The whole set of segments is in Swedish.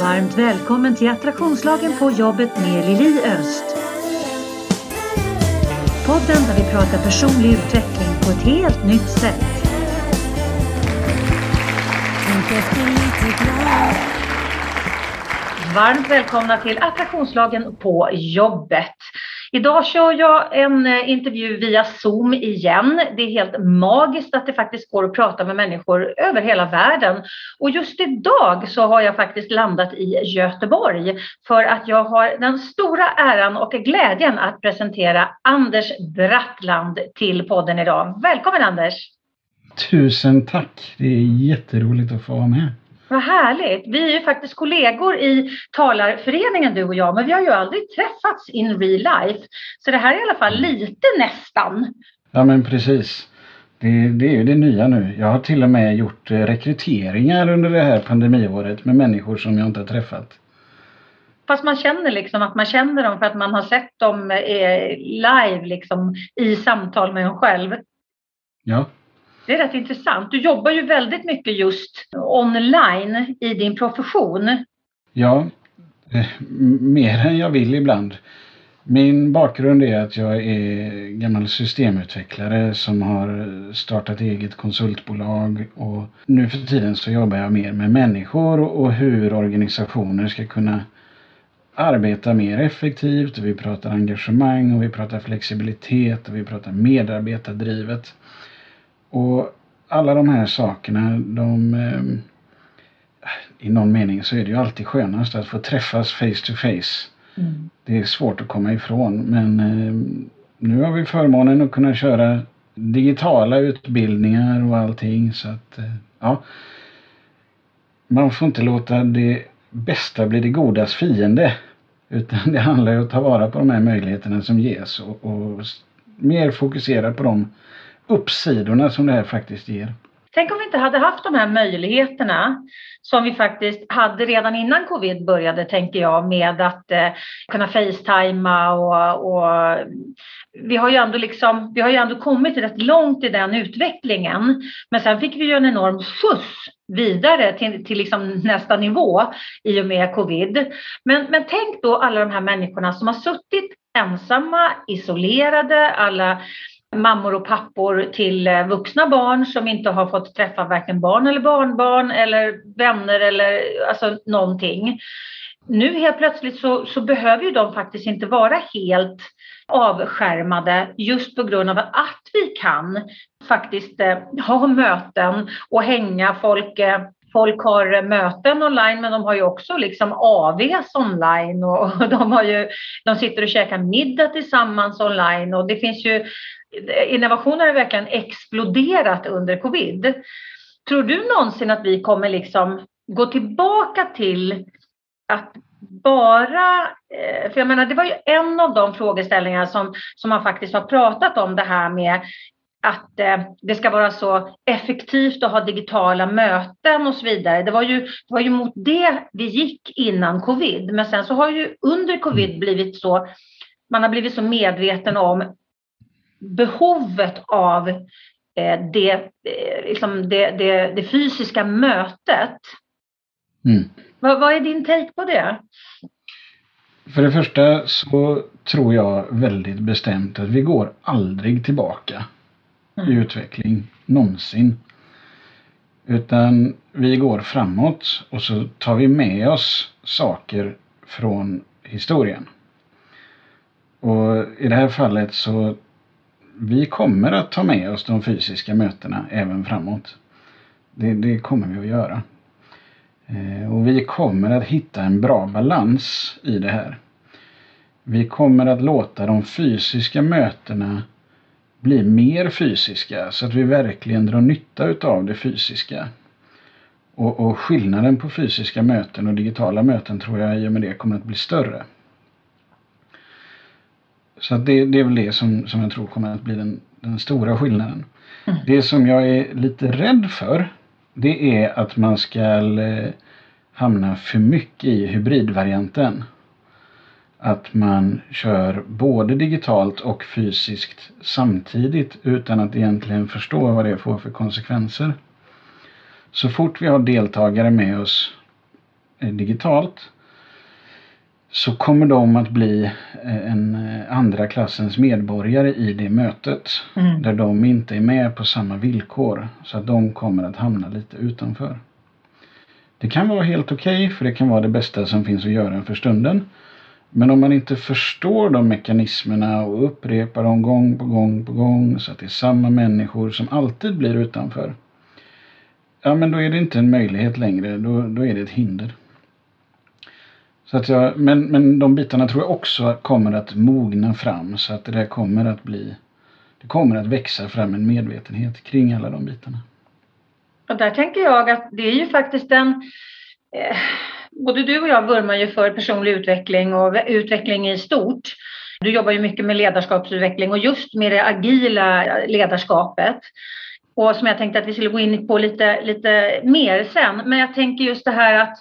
Varmt välkommen till Attraktionslagen på jobbet med Lili Öst. Podden där vi pratar personlig utveckling på ett helt nytt sätt. Varmt välkomna till Attraktionslagen på jobbet. Idag kör jag en eh, intervju via Zoom igen. Det är helt magiskt att det faktiskt går att prata med människor över hela världen. Och just idag så har jag faktiskt landat i Göteborg för att jag har den stora äran och glädjen att presentera Anders Brattland till podden idag. Välkommen Anders! Tusen tack! Det är jätteroligt att få vara med. Vad härligt! Vi är ju faktiskt kollegor i talarföreningen du och jag, men vi har ju aldrig träffats in real life. Så det här är i alla fall lite nästan. Ja men precis. Det, det är ju det nya nu. Jag har till och med gjort eh, rekryteringar under det här pandemiåret med människor som jag inte har träffat. Fast man känner liksom att man känner dem för att man har sett dem eh, live liksom i samtal med en själv. Ja, det är rätt intressant. Du jobbar ju väldigt mycket just online i din profession. Ja, eh, mer än jag vill ibland. Min bakgrund är att jag är gammal systemutvecklare som har startat eget konsultbolag och nu för tiden så jobbar jag mer med människor och hur organisationer ska kunna arbeta mer effektivt. Vi pratar engagemang och vi pratar flexibilitet och vi pratar medarbetardrivet. Och alla de här sakerna, de... Eh, I någon mening så är det ju alltid skönast att få träffas face to face. Mm. Det är svårt att komma ifrån men eh, nu har vi förmånen att kunna köra digitala utbildningar och allting så att eh, ja. Man får inte låta det bästa bli det godas fiende. Utan det handlar ju om att ta vara på de här möjligheterna som ges och, och mer fokusera på de uppsidorna som det här faktiskt ger. Tänk om vi inte hade haft de här möjligheterna som vi faktiskt hade redan innan covid började, tänker jag, med att eh, kunna facetima och, och vi har ju ändå liksom, vi har ju ändå kommit rätt långt i den utvecklingen. Men sen fick vi ju en enorm skjuts vidare till, till liksom nästa nivå i och med covid. Men, men tänk då alla de här människorna som har suttit ensamma, isolerade, alla mammor och pappor till eh, vuxna barn som inte har fått träffa varken barn eller barnbarn eller vänner eller alltså någonting. Nu helt plötsligt så, så behöver ju de faktiskt inte vara helt avskärmade just på grund av att vi kan faktiskt eh, ha möten och hänga. Folk, eh, folk har möten online men de har ju också liksom AVs online och de, har ju, de sitter och käkar middag tillsammans online och det finns ju innovationer har verkligen exploderat under covid. Tror du någonsin att vi kommer liksom gå tillbaka till att bara, eh, för jag menar det var ju en av de frågeställningar som, som man faktiskt har pratat om det här med att eh, det ska vara så effektivt att ha digitala möten och så vidare. Det var, ju, det var ju mot det vi gick innan covid. Men sen så har ju under covid mm. blivit så, man har blivit så medveten om behovet av eh, det, eh, liksom det, det, det fysiska mötet. Mm. Vad, vad är din take på det? För det första så tror jag väldigt bestämt att vi går aldrig tillbaka. I utveckling, någonsin. Utan vi går framåt och så tar vi med oss saker från historien. Och i det här fallet så vi kommer att ta med oss de fysiska mötena även framåt. Det, det kommer vi att göra. Eh, och vi kommer att hitta en bra balans i det här. Vi kommer att låta de fysiska mötena bli mer fysiska så att vi verkligen drar nytta utav det fysiska. Och, och skillnaden på fysiska möten och digitala möten tror jag i och med det kommer att bli större. Så det, det är väl det som, som jag tror kommer att bli den, den stora skillnaden. Mm. Det som jag är lite rädd för det är att man ska eh, hamna för mycket i hybridvarianten. Att man kör både digitalt och fysiskt samtidigt utan att egentligen förstå vad det får för konsekvenser. Så fort vi har deltagare med oss eh, digitalt så kommer de att bli eh, en eh, andra klassens medborgare i det mötet. Mm. Där de inte är med på samma villkor. Så att de kommer att hamna lite utanför. Det kan vara helt okej okay, för det kan vara det bästa som finns att göra för stunden. Men om man inte förstår de mekanismerna och upprepar dem gång på gång på gång så att det är samma människor som alltid blir utanför. Ja men då är det inte en möjlighet längre, då, då är det ett hinder. Så att jag, men, men de bitarna tror jag också kommer att mogna fram så att det där kommer att bli det kommer att växa fram en medvetenhet kring alla de bitarna. Och där tänker jag att det är ju faktiskt en eh, både du och jag vurmar ju för personlig utveckling och utveckling i stort. Du jobbar ju mycket med ledarskapsutveckling och just med det agila ledarskapet. Och som jag tänkte att vi skulle gå in på lite, lite mer sen. Men jag tänker just det här att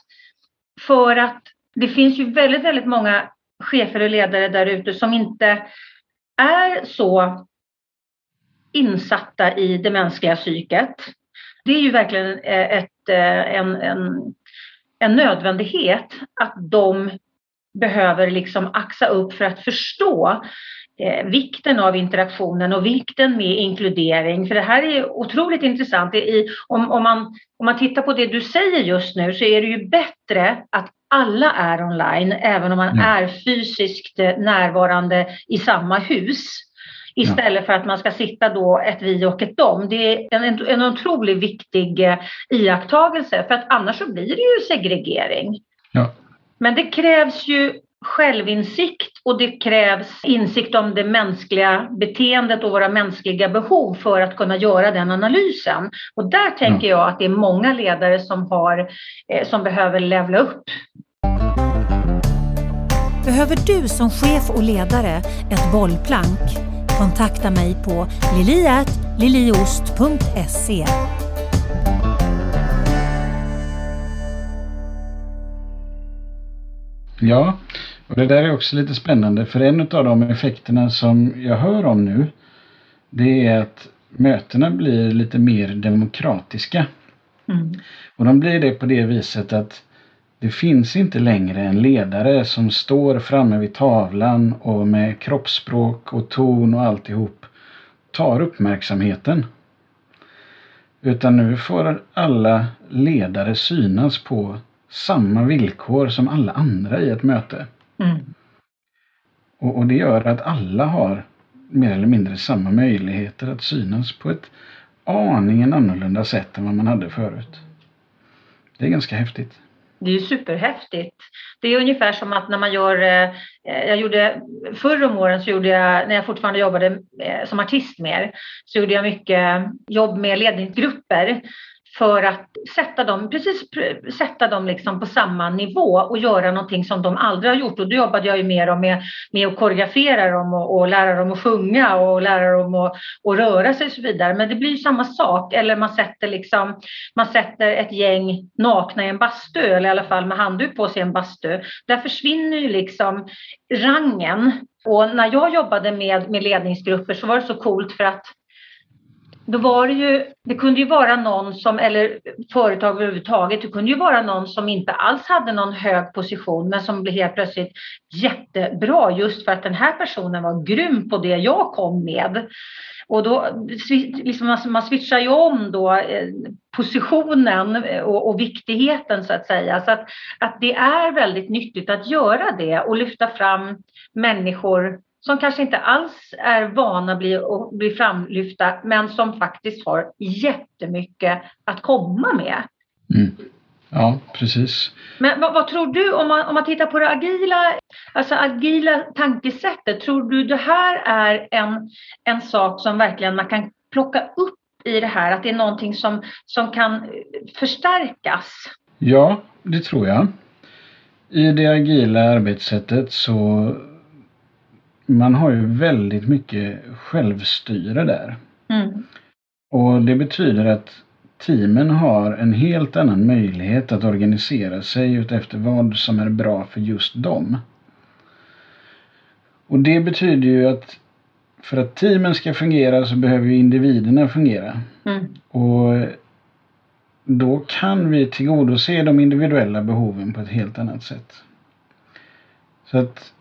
för att det finns ju väldigt, väldigt många chefer och ledare där ute som inte är så insatta i det mänskliga psyket. Det är ju verkligen ett, eh, en, en, en nödvändighet att de behöver liksom axa upp för att förstå eh, vikten av interaktionen och vikten med inkludering. För det här är otroligt intressant. I, om, om, man, om man tittar på det du säger just nu så är det ju bättre att alla är online även om man mm. är fysiskt närvarande i samma hus. Istället för att man ska sitta då ett vi och ett dom. Det är en, en otroligt viktig eh, iakttagelse för att annars så blir det ju segregering. Ja. Men det krävs ju självinsikt och det krävs insikt om det mänskliga beteendet och våra mänskliga behov för att kunna göra den analysen. Och där tänker jag att det är många ledare som, har, eh, som behöver levla upp. Behöver du som chef och ledare ett bollplank? Kontakta mig på liliat.liliost.se Ja, och det där är också lite spännande för en av de effekterna som jag hör om nu det är att mötena blir lite mer demokratiska. Mm. Och de blir det på det viset att det finns inte längre en ledare som står framme vid tavlan och med kroppsspråk och ton och alltihop tar uppmärksamheten. Utan nu får alla ledare synas på samma villkor som alla andra i ett möte. Mm. Och, och, det gör att alla har mer eller mindre samma möjligheter att synas på ett aningen annorlunda sätt än vad man hade förut. Det är ganska häftigt. Det är ju superhäftigt. Det är ungefär som att när man gör, eh, eh, jag gjorde, förr om åren så gjorde jag, när jag fortfarande jobbade eh, som artist mer, så gjorde jag mycket jobb med ledningsgrupper för att sätta dem, precis sätta dem liksom på samma nivå och göra någonting som de aldrig har gjort. Och då jobbade jag ju mer med, med att koreografera dem och, och lära dem att sjunga och lära dem att, och röra sig och så vidare. Men det blir ju samma sak. Eller man sätter, liksom, man sätter ett gäng nakna i en bastu, eller i alla fall med handduk på sig i en bastu. Där försvinner ju liksom rangen. Och när jag jobbade med, med ledningsgrupper så var det så coolt för att då var det ju, det kunde ju vara någon som, eller företag överhuvudtaget, det kunde ju vara någon som inte alls hade någon hög position men som blev helt plötsligt jättebra just för att den här personen var grym på det jag kom med. Och då, liksom man, switchar ju om då eh, positionen och, och viktigheten så att säga. Så att, att det är väldigt nyttigt att göra det och lyfta fram människor som kanske inte alls är vana att bli, bli framlyfta men som faktiskt har jättemycket att komma med. Mm. Ja, precis. Men vad, vad, tror du om man, om man tittar på det agila, alltså agila tankesättet, tror du det här är en, en sak som verkligen man kan plocka upp i det här, att det är någonting som, som kan förstärkas? Ja, det tror jag. I det agila arbetssättet så man har ju väldigt mycket självstyre där. Mm. Och det betyder att teamen har en helt annan möjlighet att organisera sig utefter vad som är bra för just dem. Och det betyder ju att för att teamen ska fungera så behöver ju individerna fungera. Mm. Och då kan vi tillgodose de individuella behoven på ett helt annat sätt. Så att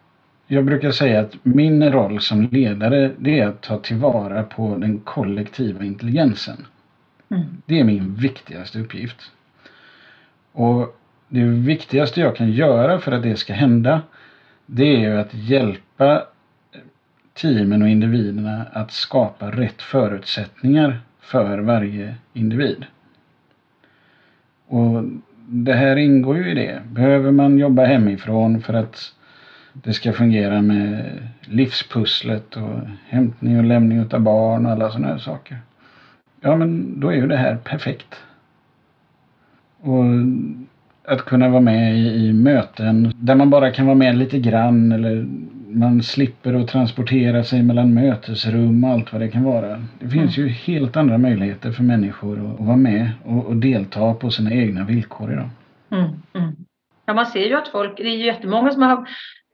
jag brukar säga att min roll som ledare det är att ta tillvara på den kollektiva intelligensen. Mm. Det är min viktigaste uppgift. Och det viktigaste jag kan göra för att det ska hända det är att hjälpa teamen och individerna att skapa rätt förutsättningar för varje individ. Och det här ingår ju i det. Behöver man jobba hemifrån för att det ska fungera med livspusslet och hämtning och lämning av barn och alla sådana här saker. Ja, men då är ju det här perfekt. Och att kunna vara med i, i, möten där man bara kan vara med lite grann eller man slipper att transportera sig mellan mötesrum och allt vad det kan vara. Det finns mm. ju helt andra möjligheter för människor att, att vara med och, och, delta på sina egna villkor idag. Mm, mm. Ja, man ser ju att folk, det är ju jättemånga som har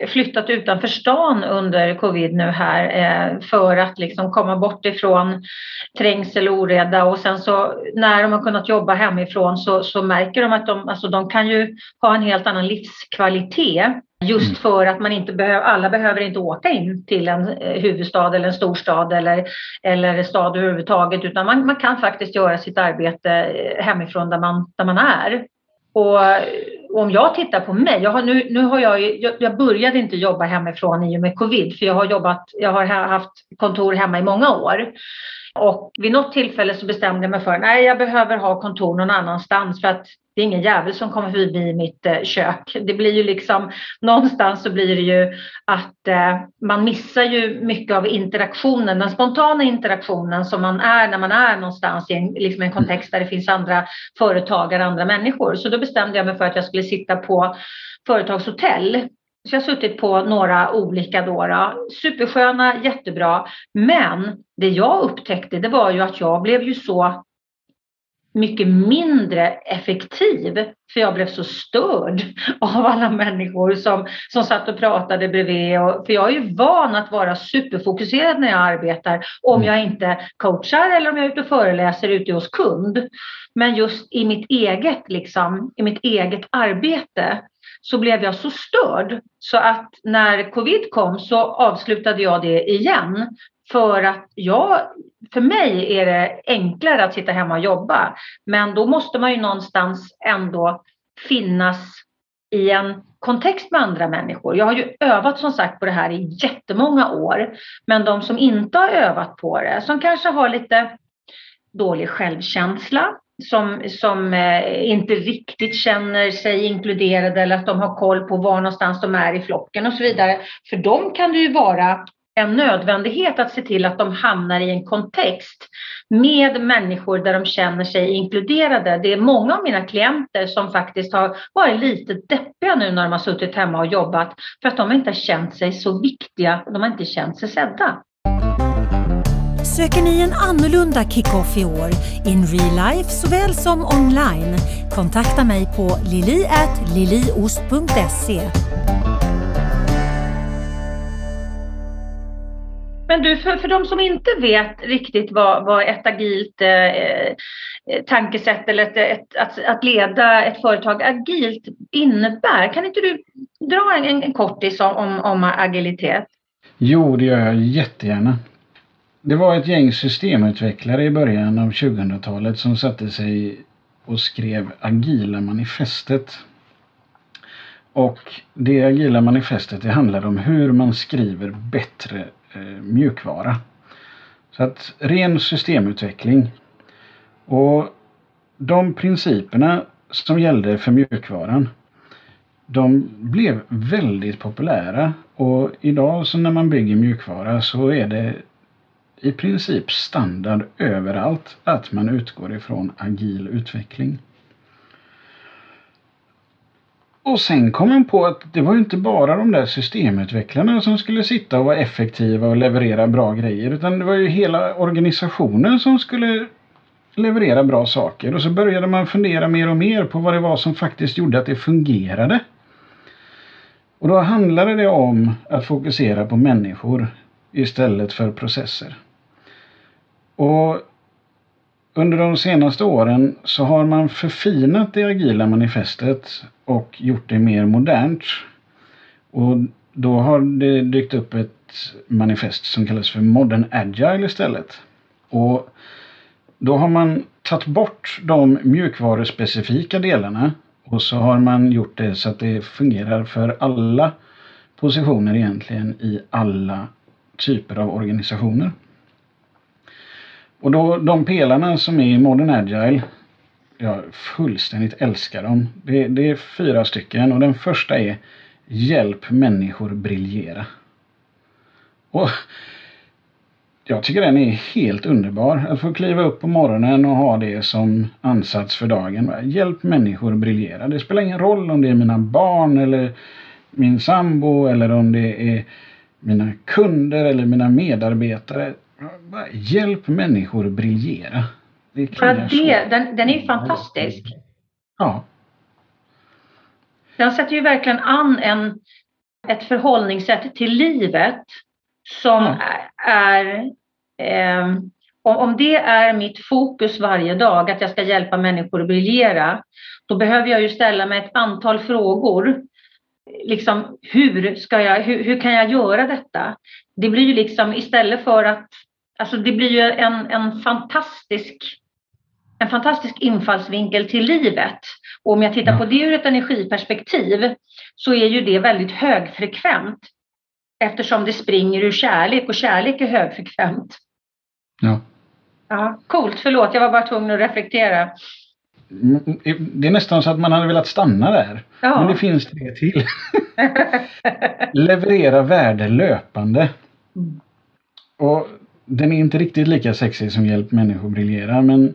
flyttat utanför stan under covid nu här eh, för att liksom komma bort ifrån trängsel och oreda och sen så när de har kunnat jobba hemifrån så, så märker de att de, alltså de kan ju ha en helt annan livskvalitet Just mm. för att man inte behöver, alla behöver inte åka in till en eh, huvudstad eller en storstad eller, eller stad överhuvudtaget utan man, man kan faktiskt göra sitt arbete eh, hemifrån där man, där man är. Och om jag tittar på mig, jag har nu, nu har jag, jag började inte jobba hemifrån i och med covid för jag har jobbat, jag har haft kontor hemma i många år. Och vid något tillfälle så bestämde jag mig för nej jag behöver ha kontor någon annanstans för att det är ingen jävel som kommer förbi mitt eh, kök. Det blir ju liksom, någonstans så blir det ju att eh, man missar ju mycket av interaktionen, den spontana interaktionen som man är när man är någonstans i en, liksom en kontext där det finns andra företagare, andra människor. Så då bestämde jag mig för att jag skulle sitta på företagshotell så jag har suttit på några olika då, då. Supersköna, jättebra. Men det jag upptäckte det var ju att jag blev ju så mycket mindre effektiv för jag blev så störd av alla människor som, som satt och pratade bredvid. Och, för jag är ju van att vara superfokuserad när jag arbetar om mm. jag inte coachar eller om jag är ute och föreläser ute hos kund. Men just i mitt eget, liksom, i mitt eget arbete så blev jag så störd så att när covid kom så avslutade jag det igen. För att jag, för mig är det enklare att sitta hemma och jobba. Men då måste man ju någonstans ändå finnas i en kontext med andra människor. Jag har ju övat som sagt på det här i jättemånga år. Men de som inte har övat på det, som kanske har lite dålig självkänsla, som, som eh, inte riktigt känner sig inkluderade eller att de har koll på var någonstans de är i flocken och så vidare. För dem kan det ju vara en nödvändighet att se till att de hamnar i en kontext med människor där de känner sig inkluderade. Det är många av mina klienter som faktiskt har varit lite deppiga nu när de har suttit hemma och jobbat för att de inte har känt sig så viktiga och de har inte känt sig sedda. Söker ni en annorlunda kick-off i år, in real life såväl som online? Kontakta mig på lili.liliost.se. Men du, för, för de som inte vet riktigt vad, vad ett agilt eh, eh tankesätt eller ett, ett, att, att leda ett företag agilt innebär, kan inte du dra en, en kortis om, om, om agilitet? Jo, det gör jag jättegärna. Det var ett gäng systemutvecklare i början av 2000-talet som satte sig och skrev Agila manifestet. Och det Agila manifestet det handlar om hur man skriver bättre eh, mjukvara. Så att ren systemutveckling. Och de principerna som gällde för mjukvaran de blev väldigt populära och idag så när man bygger mjukvara så är det i princip standard överallt att man utgår ifrån agil utveckling. Och sen kom man på att det var inte bara de där systemutvecklarna som skulle sitta och vara effektiva och leverera bra grejer utan det var ju hela organisationen som skulle leverera bra saker och så började man fundera mer och mer på vad det var som faktiskt gjorde att det fungerade. Och då handlade det om att fokusera på människor istället för processer. Och under de senaste åren så har man förfinat det agila manifestet och gjort det mer modernt. Och då har det dykt upp ett manifest som kallas för Modern Agile istället. Och då har man tagit bort de mjukvaruspecifika delarna och så har man gjort det så att det fungerar för alla positioner egentligen i alla typer av organisationer. Och då de pelarna som är i Modern Agile, jag fullständigt älskar dem. Det, det är fyra stycken och den första är Hjälp människor briljera. Och jag tycker den är helt underbar. Att få kliva upp på morgonen och ha det som ansats för dagen. Hjälp människor briljera. Det spelar ingen roll om det är mina barn eller min sambo eller om det är mina kunder eller mina medarbetare. Hjälp människor briljera. Det För det, den, den är ju fantastisk. Ja. Den sätter ju verkligen an en, ett förhållningssätt till livet som ja. är... Eh, om det är mitt fokus varje dag, att jag ska hjälpa människor att briljera, då behöver jag ju ställa mig ett antal frågor. Liksom, hur, ska jag, hur, hur kan jag göra detta? Det blir ju liksom istället för att... Alltså det blir ju en, en fantastisk en fantastisk infallsvinkel till livet. Och om jag tittar på det ur ett energiperspektiv så är ju det väldigt högfrekvent eftersom det springer ur kärlek och kärlek är högfrekvent. Ja. Ja, coolt, förlåt, jag var bara tvungen att reflektera. Mm, det är nästan så att man hade velat stanna där. Ja. Men det finns det till. Leverera värde löpande. Mm. Och den är inte riktigt lika sexig som Hjälp människor briljera men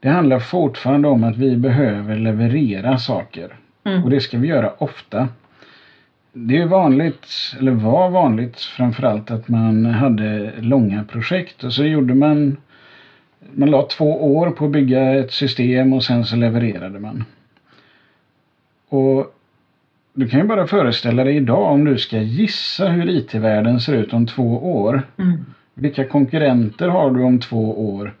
det handlar fortfarande om att vi behöver leverera saker. Mm. Och det ska vi göra ofta. Det är vanligt, eller var vanligt framförallt att man hade långa projekt och så gjorde man man la två år på att bygga ett system och sen så levererade man. Och du kan ju bara föreställa dig idag om du ska gissa hur IT-världen ser ut om två år. Mm. Vilka konkurrenter har du om två år?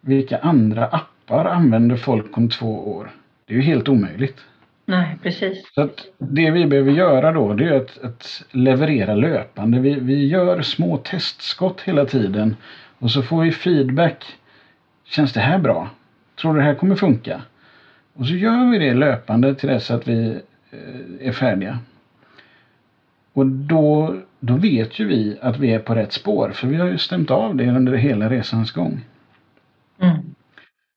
Vilka andra appar använder folk om två år? Det är ju helt omöjligt. Nej, precis. Så det vi behöver göra då det är att, att leverera löpande. Vi, vi gör små testskott hela tiden och så får vi feedback. Känns det här bra? Tror du det här kommer funka? Och så gör vi det löpande till dess att vi eh, är färdiga. Och då, då vet ju vi att vi är på rätt spår för vi har ju stämt av det under hela resans gång. Mm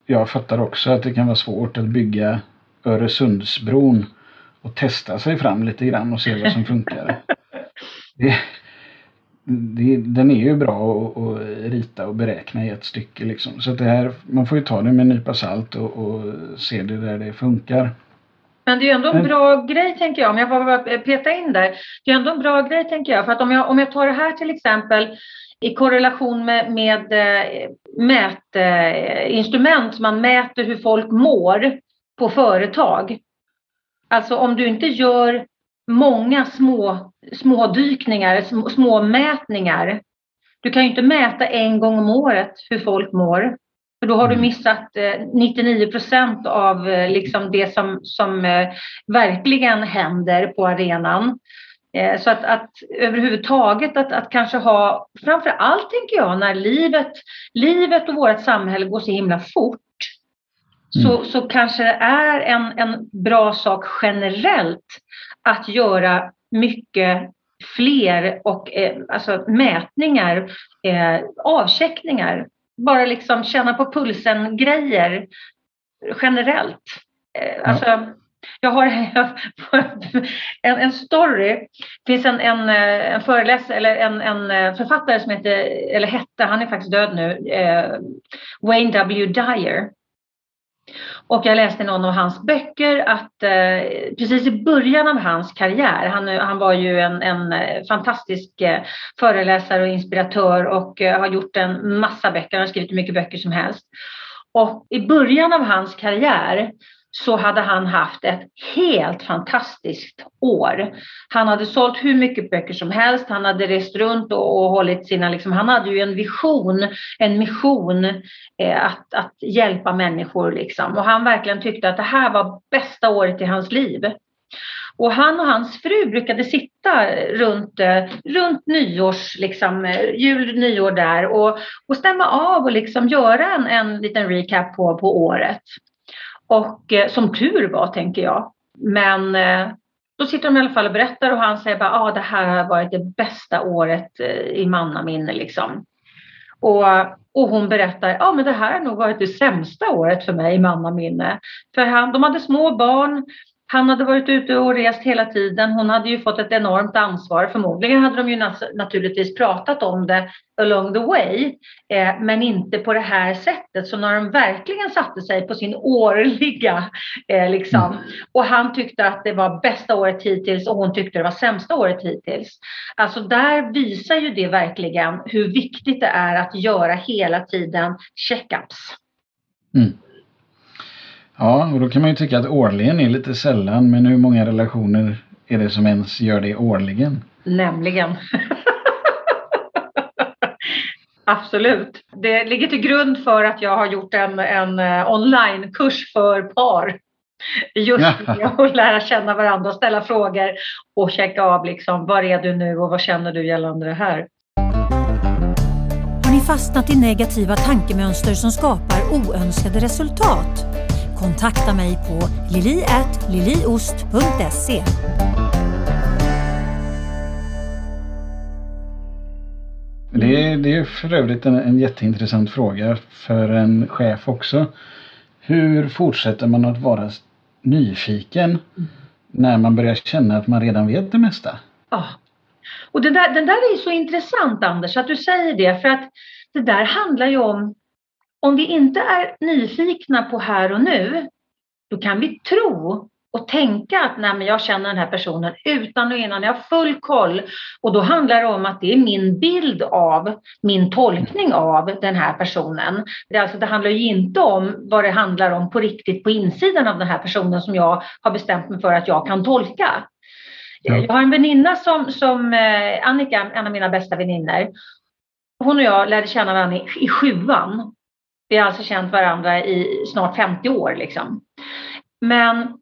jag fattar också att det kan vara svårt att bygga Öresundsbron och testa sig fram lite grann och se vad som funkar. Det, det, den är ju bra att, att, rita och beräkna i ett stycke liksom. Så det här, man får ju ta det med en nypa salt och, och se det där det funkar. Men det är ju ändå en bra grej tänker jag, om jag får bara peta in där. Det är ändå en bra grej tänker jag, för att om jag, om jag tar det här till exempel i korrelation med, med eh, mätinstrument, man mäter hur folk mår på företag. Alltså om du inte gör många små, små dykningar, små, små mätningar. Du kan ju inte mäta en gång om året hur folk mår. För då har du mm. missat 99 eh, procent av eh, liksom det som, som verkligen händer på arenan. Eh, så att, att överhuvudtaget att, att kanske ha, framför allt tänker jag när livet, livet och vårt samhälle går så himla fort, mm. så, så kanske det är en, en bra sak generellt att göra mycket fler och eh, alltså mätningar, eh, avcheckningar, bara liksom känna på pulsen grejer generellt. Eh, alltså, jag har en, en story. Det finns en, en, eh, en föreläsare eller en, en eh, författare som heter, eller hette, han är faktiskt död nu, eh, Wayne W. Dyer. Och jag läste någon av hans böcker att eh, precis i början av hans karriär, han, han var ju en, en eh, fantastisk eh, föreläsare och inspiratör och eh, har gjort en massa böcker, han har skrivit hur mycket böcker som helst. Och i början av hans karriär så hade han haft ett helt fantastiskt år. Han hade sålt hur mycket böcker som helst, han hade rest runt och, och hållit sina, liksom, han hade ju en vision, en mission eh, att, att hjälpa människor liksom. Och han verkligen tyckte att det här var bästa året i hans liv. Och han och hans fru brukade sitta runt, eh, runt nyårs, liksom, eh, jul, nyår där och, och stämma av och liksom göra en, en liten recap på, på året. Och eh, som tur var, tänker jag. Men eh, då sitter de i alla fall och berättar och han säger bara ah, det här har varit det bästa året eh, i mannaminne. Liksom. Och, och hon berättar ja ah, men det här har nog varit det sämsta året för mig i mannaminne. För han, de hade små barn, han hade varit ute och rest hela tiden. Hon hade ju fått ett enormt ansvar. Förmodligen hade de ju naturligtvis pratat om det along the way, eh, men inte på det här sättet. Så när de verkligen satte sig på sin årliga, eh, liksom, mm. och han tyckte att det var bästa året hittills och hon tyckte det var sämsta året hittills. Alltså där visar ju det verkligen hur viktigt det är att göra hela tiden checkups. Mm. Ja, och då kan man ju tycka att årligen är lite sällan, men hur många relationer är det som ens gör det årligen? Nämligen. Absolut. Det ligger till grund för att jag har gjort en, en eh, onlinekurs för par. Just att lära känna varandra och ställa frågor och checka av liksom, var är du nu och vad känner du gällande det här? Har ni fastnat i negativa tankemönster som skapar oönskade resultat? Kontakta mig på lili.liliost.se Det är, det är för övrigt en, en jätteintressant fråga för en chef också. Hur fortsätter man att vara nyfiken mm. när man börjar känna att man redan vet det mesta? Ja, och den där, den där är så intressant Anders att du säger det för att det där handlar ju om om vi inte är nyfikna på här och nu, då kan vi tro och tänka att nej, men jag känner den här personen utan och innan, jag har full koll. Och då handlar det om att det är min bild av, min tolkning av den här personen. Det, alltså, det handlar ju inte om vad det handlar om på riktigt på insidan av den här personen som jag har bestämt mig för att jag kan tolka. Ja. Jag har en väninna som, som eh, Annika, en av mina bästa väninnor. Hon och jag lärde känna varandra i, i sjuan vi har alltså känt varandra i snart 50 år. Liksom. Men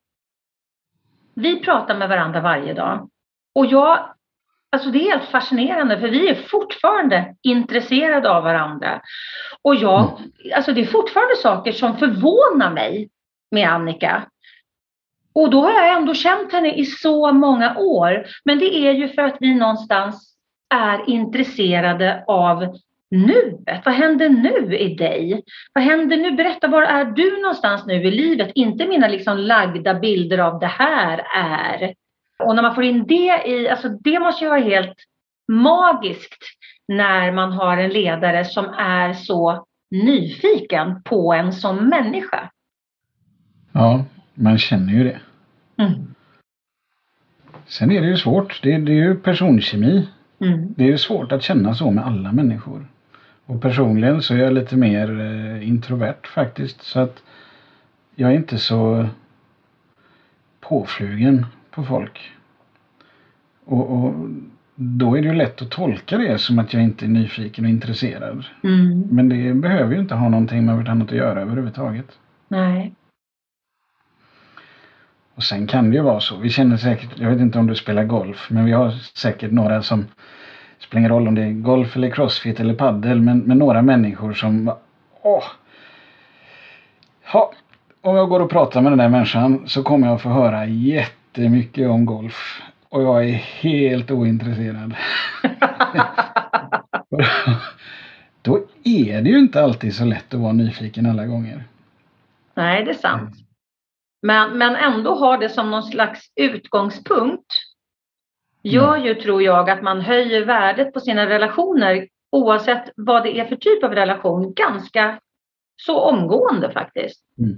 vi pratar med varandra varje dag. Och jag, alltså det är helt fascinerande för vi är fortfarande intresserade av varandra. Och jag, mm. alltså det är fortfarande saker som förvånar mig med Annika. Och då har jag ändå känt henne i så många år. Men det är ju för att vi någonstans är intresserade av nuet. Vad händer nu i dig? Vad händer nu? Berätta, var är du någonstans nu i livet? Inte mina liksom lagda bilder av det här är. Och när man får in det i, alltså det måste ju vara helt magiskt när man har en ledare som är så nyfiken på en som människa. Ja, man känner ju det. Mm. Sen är det ju svårt. Det, det är ju personkemi. Mm. Det är ju svårt att känna så med alla människor. Och personligen så är jag lite mer eh, introvert faktiskt. Så att jag är inte så påflugen på folk. Och, och, då är det ju lätt att tolka det som att jag inte är nyfiken och intresserad. Mm. Men det behöver ju inte ha någonting med vartannat att göra överhuvudtaget. Nej. Och sen kan det ju vara så. Vi känner säkert, jag vet inte om du spelar golf, men vi har säkert några som spelar ingen roll om det är golf eller crossfit eller paddel men, men några människor som åh, ha, om jag går och pratar med den där människan så kommer jag få höra jättemycket om golf. Och jag är helt ointresserad. Då är det ju inte alltid så lätt att vara nyfiken alla gånger. Nej, det är sant. Men, men ändå ha det som någon slags utgångspunkt gör ju, tror jag, att man höjer värdet på sina relationer oavsett vad det är för typ av relation ganska så omgående faktiskt. Mm.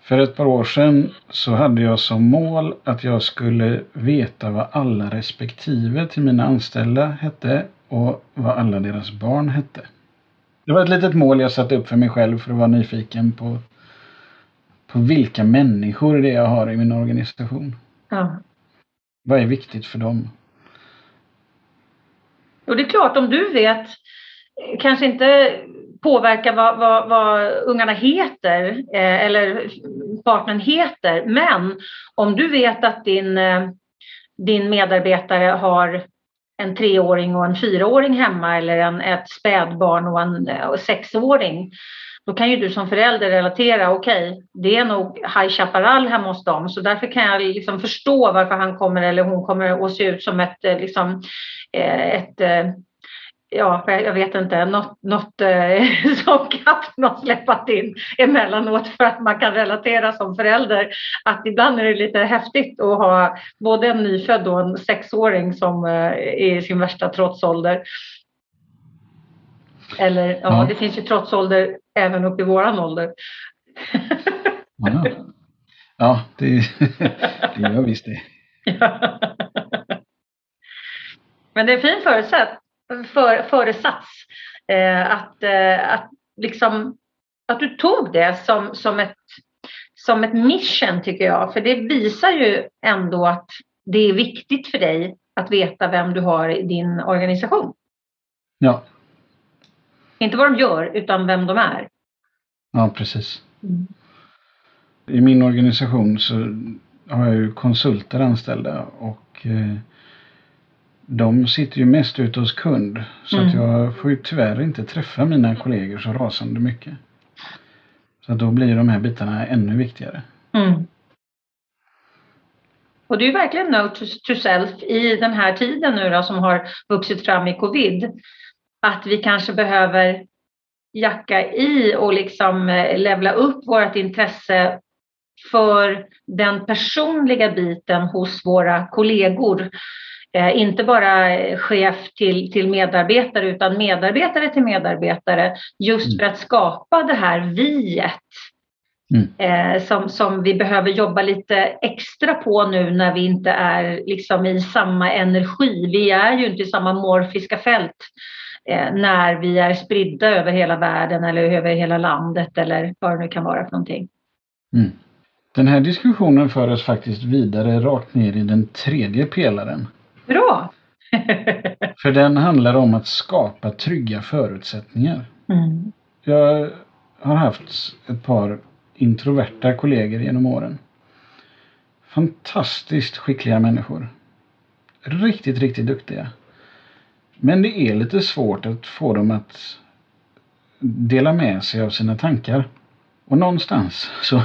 För ett par år sedan så hade jag som mål att jag skulle veta vad alla respektive till mina anställda hette och vad alla deras barn hette. Det var ett litet mål jag satte upp för mig själv för att vara nyfiken på på vilka människor det är jag har i min organisation. Ja. Vad är viktigt för dem? Och det är klart, om du vet, kanske inte påverka vad, vad, vad ungarna heter eh, eller partnern heter, men om du vet att din, eh, din medarbetare har en treåring och en fyraåring hemma eller en, ett spädbarn och en eh, och sexåring. Då kan ju du som förälder relatera, okej, okay, det är nog High Chaparral hemma hos dem, så därför kan jag liksom förstå varför han kommer eller hon kommer att se ut som ett, eh, liksom, ett ja, jag vet inte, något, något eh, som katten har släppat in emellanåt för att man kan relatera som förälder att ibland är det lite häftigt att ha både en nyfödd och en sexåring som eh, är i sin värsta trotsålder. Eller ja, ja. det finns ju trotsålder även upp i våran ålder. ja, ja det, det gör visst det. Men det är en fin förutsätt för, föresats. Eh, att, eh, att, liksom, att du tog det som, som, ett, som ett mission tycker jag. För det visar ju ändå att det är viktigt för dig att veta vem du har i din organisation. Ja. Inte vad de gör, utan vem de är. Ja, precis. Mm. I min organisation så har jag ju konsulter anställda och eh, de sitter ju mest ute hos kund. Så mm. att jag får ju tyvärr inte träffa mina kollegor så rasande mycket. Så då blir de här bitarna ännu viktigare. Mm. Och det är ju verkligen note to self i den här tiden nu då som har vuxit fram i covid. Att vi kanske behöver jacka i och liksom eh, levla upp vårt intresse för den personliga biten hos våra kollegor Eh, inte bara chef till, till medarbetare utan medarbetare till medarbetare just mm. för att skapa det här viet mm. eh, som, som vi behöver jobba lite extra på nu när vi inte är liksom i samma energi. Vi är ju inte i samma morfiska fält när vi är spridda över hela världen eller över hela landet eller vad det nu kan vara för någonting. Mm. Den här diskussionen för oss faktiskt vidare rakt ner i den tredje pelaren. Bra! För den handlar om att skapa trygga förutsättningar. Mm. Jag har haft ett par introverta kollegor genom åren. Fantastiskt skickliga människor. Riktigt, riktigt duktiga. Men det är lite svårt att få dem att dela med sig av sina tankar. Och någonstans så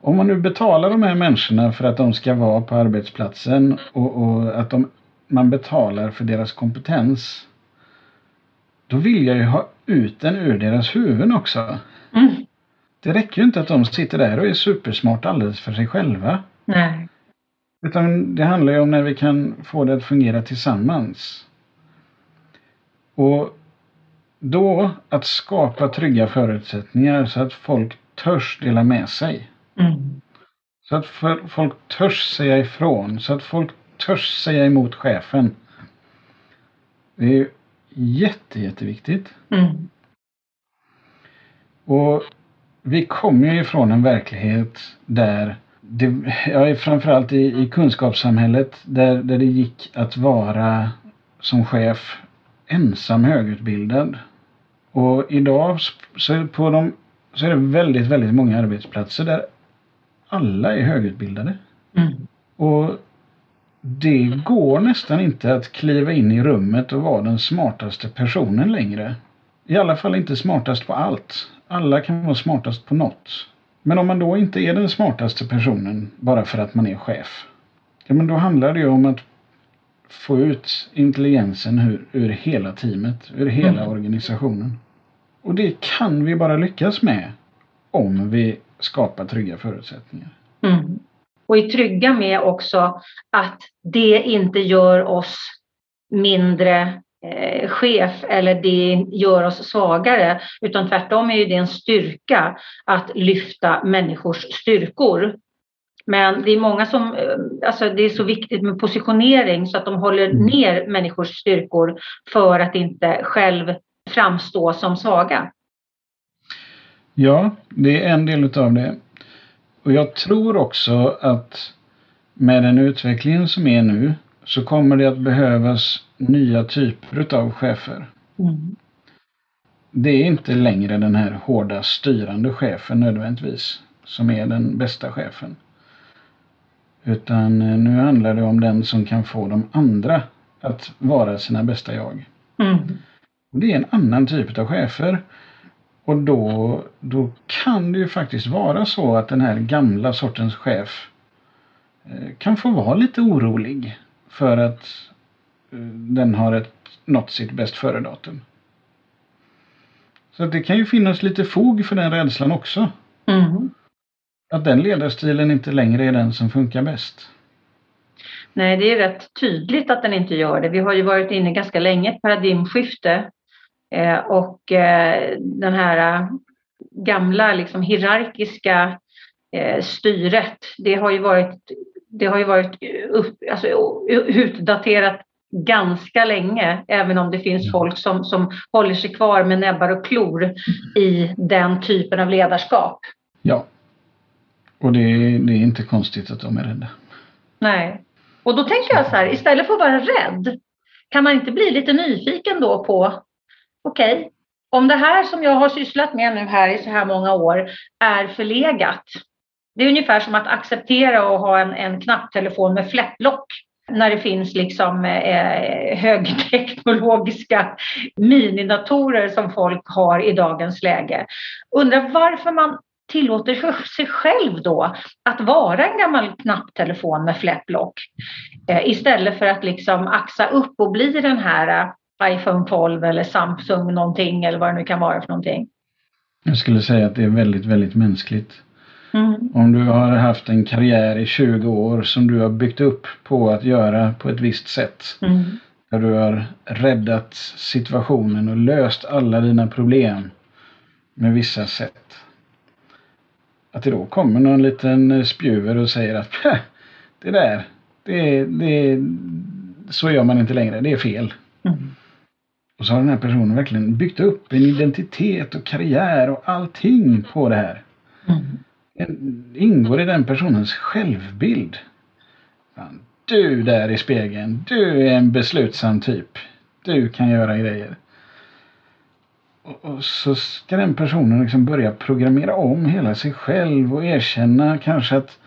om man nu betalar de här människorna för att de ska vara på arbetsplatsen och, och att de, man betalar för deras kompetens. Då vill jag ju ha ut den ur deras huvuden också. Mm. Det räcker ju inte att de sitter där och är supersmarta alldeles för sig själva. Nej. Utan det handlar ju om när vi kan få det att fungera tillsammans. Och då att skapa trygga förutsättningar så att folk törs dela med sig. Mm. Så att folk törs säga ifrån. Så att folk törs säga emot chefen. Det är jätte, jätteviktigt. Mm. Och vi kommer ju ifrån en verklighet där det, ja, framförallt i, i kunskapssamhället där, där det gick att vara som chef ensam högutbildad. Och idag så, på de, så är det väldigt, väldigt många arbetsplatser där alla är högutbildade. Mm. Och det går nästan inte att kliva in i rummet och vara den smartaste personen längre. I alla fall inte smartast på allt. Alla kan vara smartast på något. Men om man då inte är den smartaste personen bara för att man är chef. Ja, men då handlar det ju om att få ut intelligensen ur, ur hela teamet, ur hela mm. organisationen. Och det kan vi bara lyckas med om vi skapa trygga förutsättningar. Mm. Och är trygga med också att det inte gör oss mindre eh, chef eller det gör oss svagare utan tvärtom är ju det en styrka att lyfta människors styrkor. Men det är många som, eh, alltså det är så viktigt med positionering så att de håller mm. ner människors styrkor för att inte själv framstå som svaga. Ja, det är en del utav det. Och jag tror också att med den utvecklingen som är nu så kommer det att behövas nya typer av chefer. Mm. Det är inte längre den här hårda styrande chefen nödvändigtvis som är den bästa chefen. Utan eh, nu handlar det om den som kan få de andra att vara sina bästa jag. Mm. Och det är en annan typ av chefer. Och då, då kan det ju faktiskt vara så att den här gamla sortens chef eh, kan få vara lite orolig för att eh, den har ett, nått sitt bäst före-datum. Så det kan ju finnas lite fog för den rädslan också. Mm. Att den ledarstilen inte längre är den som funkar bäst. Nej, det är rätt tydligt att den inte gör det. Vi har ju varit inne ganska länge i ett paradigmskifte eh, och eh, den här gamla liksom hierarkiska eh, styret, det har ju varit, det har ju varit upp, alltså, utdaterat ganska länge, även om det finns folk som, som håller sig kvar med näbbar och klor i den typen av ledarskap. Ja. Och det, det är inte konstigt att de är rädda. Nej. Och då tänker jag så här, istället för att vara rädd, kan man inte bli lite nyfiken då på, okej, okay, om det här som jag har sysslat med nu här i så här många år är förlegat. Det är ungefär som att acceptera att ha en, en knapptelefon med fläpplock när det finns liksom eh, högteknologiska minidatorer som folk har i dagens läge. Undrar varför man tillåter sig själv då att vara en gammal knapptelefon med fläpplock eh, istället för att liksom axa upp och bli den här eh, iPhone 12 eller Samsung någonting eller vad det nu kan vara för någonting. Jag skulle säga att det är väldigt, väldigt mänskligt. Mm. Om du har haft en karriär i 20 år som du har byggt upp på att göra på ett visst sätt. Mm. Där du har räddat situationen och löst alla dina problem med vissa sätt. Att det då kommer någon liten spjuver och säger att det där, det, det, så gör man inte längre, det är fel. Mm. Och så har den här personen verkligen byggt upp en identitet och karriär och allting på det här. Mm ingår i den personens självbild. Fan, du där i spegeln, du är en beslutsam typ. Du kan göra grejer. Och, så ska den personen liksom börja programmera om hela sig själv och erkänna kanske att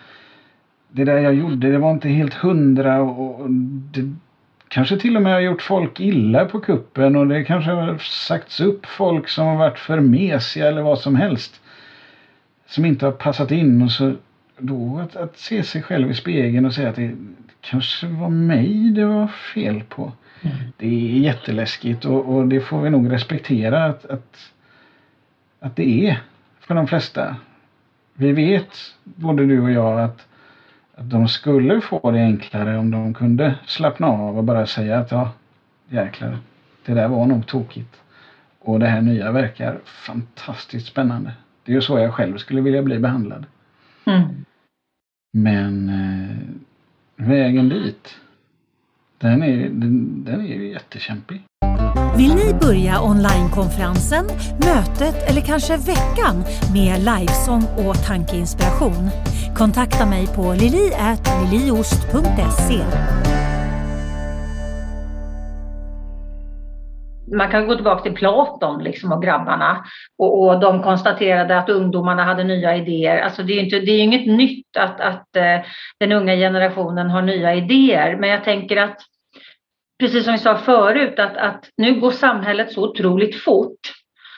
det där jag gjorde, det var inte helt hundra och det kanske till och med har gjort folk illa på kuppen och det kanske har sagts upp folk som har varit för mesiga eller vad som helst som inte har passat in och så då att, att se sig själv i spegeln och säga att det kanske var mig det var fel på. Mm. Det är jätteläskigt och, och, det får vi nog respektera att, att, att det är för de flesta. Vi vet, både du och jag, att, att de skulle få det enklare om de kunde slappna av och bara säga att ja, jäklar, det där var nog tokigt. Och det här nya verkar fantastiskt spännande. Det är ju så jag själv skulle vilja bli behandlad. Mm. Men eh, vägen dit, den är, den, den är ju jättekämpig. Vill ni börja onlinekonferensen, mötet eller kanske veckan med livesång och tankeinspiration? Kontakta mig på lili.liliost.se man kan gå tillbaka till Platon liksom och grabbarna och, och de konstaterade att ungdomarna hade nya idéer. Alltså det är ju det är inget nytt att, att eh, den unga generationen har nya idéer, men jag tänker att precis som vi sa förut att, att nu går samhället så otroligt fort.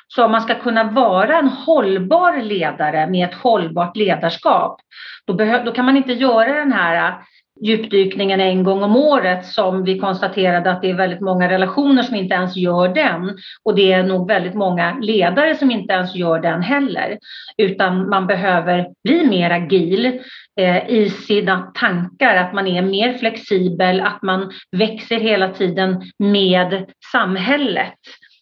Så om man ska kunna vara en hållbar ledare med ett hållbart ledarskap, då, behö, då kan man inte göra den här djupdykningen en gång om året som vi konstaterade att det är väldigt många relationer som inte ens gör den. Och det är nog väldigt många ledare som inte ens gör den heller. Utan man behöver bli mer agil Eh, i sina tankar, att man är mer flexibel, att man växer hela tiden med samhället.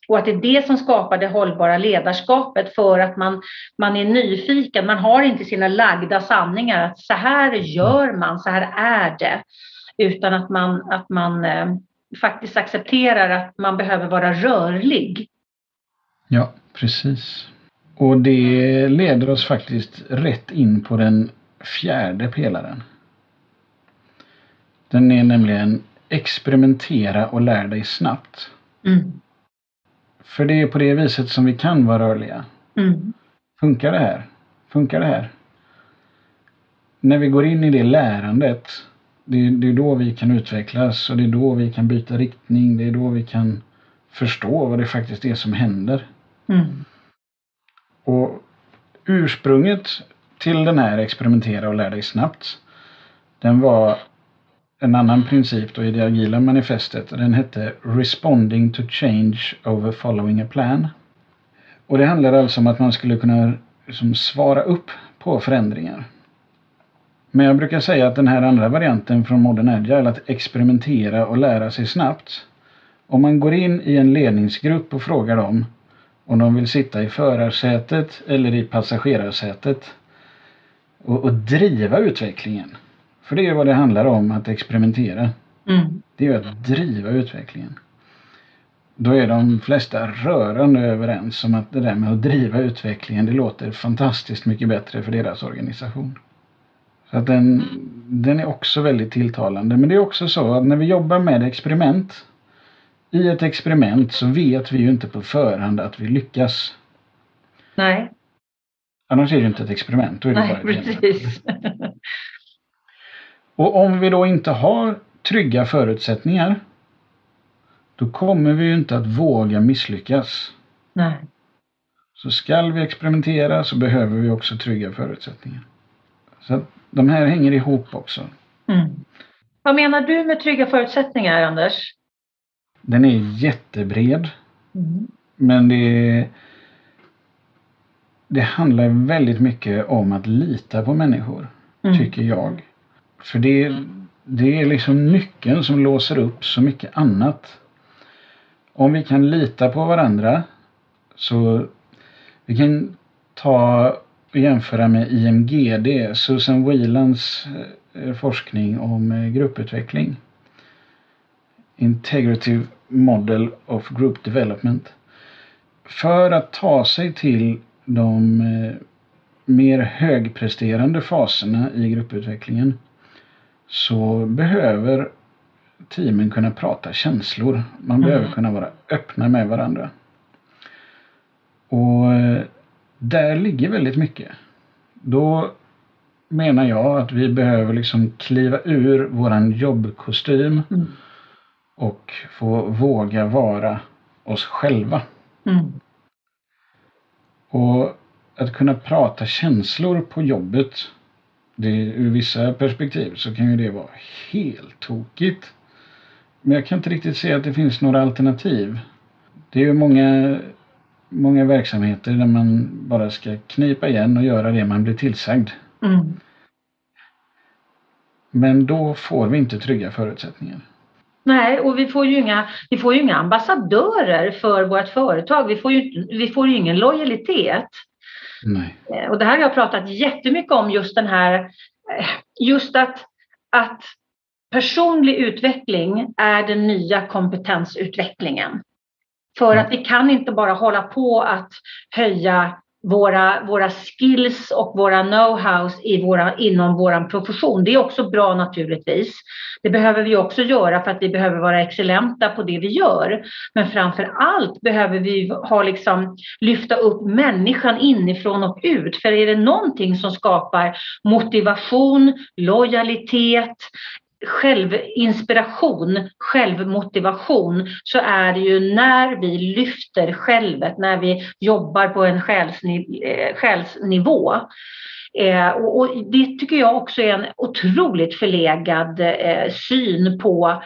Och att det är det som skapar det hållbara ledarskapet för att man, man är nyfiken. Man har inte sina lagda sanningar att så här gör man, så här är det. Utan att man, att man eh, faktiskt accepterar att man behöver vara rörlig. Ja, precis. Och det leder oss faktiskt rätt in på den fjärde pelaren. Den är nämligen experimentera och lär dig snabbt. Mm. För det är på det viset som vi kan vara rörliga. Mm. Funkar det här? Funkar det här? När vi går in i det lärandet, det är, det är då vi kan utvecklas och det är då vi kan byta riktning. Det är då vi kan förstå vad det faktiskt är som händer. Mm. Och ursprunget till den här experimentera och lär dig snabbt, den var en annan princip då i det agila manifestet. Den hette Responding to change over following a plan. Och det handlar alltså om att man skulle kunna liksom svara upp på förändringar. Men jag brukar säga att den här andra varianten från Modern Agile, att experimentera och lära sig snabbt. Om man går in i en ledningsgrupp och frågar dem om de vill sitta i förarsätet eller i passagerarsätet och, och driva utvecklingen. För det är vad det handlar om att experimentera. Mm. Det är att driva utvecklingen. Då är de flesta rörande överens om att det där med att driva utvecklingen det låter fantastiskt mycket bättre för deras organisation. Så att den, den är också väldigt tilltalande. Men det är också så att när vi jobbar med experiment i ett experiment så vet vi ju inte på förhand att vi lyckas. Nej, Annars är det ju inte ett experiment. Då är det nej bara ett precis. Och om vi då inte har trygga förutsättningar då kommer vi ju inte att våga misslyckas. nej. Så skall vi experimentera så behöver vi också trygga förutsättningar. Så de här hänger ihop också. Mm. Vad menar du med trygga förutsättningar, Anders? Den är jättebred Mm. men det, det handlar väldigt mycket om att lita på människor, Mm. tycker jag. För det, det är liksom nyckeln som låser upp så mycket annat. Om vi kan lita på varandra så vi kan ta och jämföra med IMGD, Susan Whelans eh, forskning om eh, grupputveckling. Integrative Model of Group Development. För att ta sig till de eh, mer högpresterande faserna i grupputvecklingen så behöver teamen kunna prata känslor. Man Mm. behöver kunna vara öppna med varandra. Och eh, där ligger väldigt mycket. Då menar jag att vi behöver liksom kliva ur våran jobbkostym Mm. och få våga vara oss själva. Mm. Och att kunna prata känslor på jobbet, det, ur vissa perspektiv så kan ju det vara helt tokigt. Men jag kan inte riktigt se att det finns några alternativ. Det är ju många, många verksamheter där man bara ska knipa igen och göra det man blir tillsagd. Mm. Men då får vi inte trygga förutsättningar. Nej, och vi får, ju inga, vi får ju inga ambassadörer för vårt företag. Vi får ju, vi får ju ingen lojalitet. Nej. Eh, Och det här har jag pratat jättemycket om, just den här, eh, just att, att personlig utveckling är den nya kompetensutvecklingen. För att vi kan inte bara hålla på att höja våra, våra skills och våra know-hows våra, inom vår profession. Det är också bra naturligtvis. Det behöver vi också göra för att vi behöver vara excellenta på det vi gör. Men framför allt behöver vi ha liksom, lyfta upp människan inifrån och ut. För är det någonting som skapar motivation, lojalitet, självinspiration, självmotivation så är det ju när vi lyfter självet, när vi jobbar på en själsniv eh, själsnivå. Eh, och, och det tycker jag också är en otroligt förlegad eh, syn på,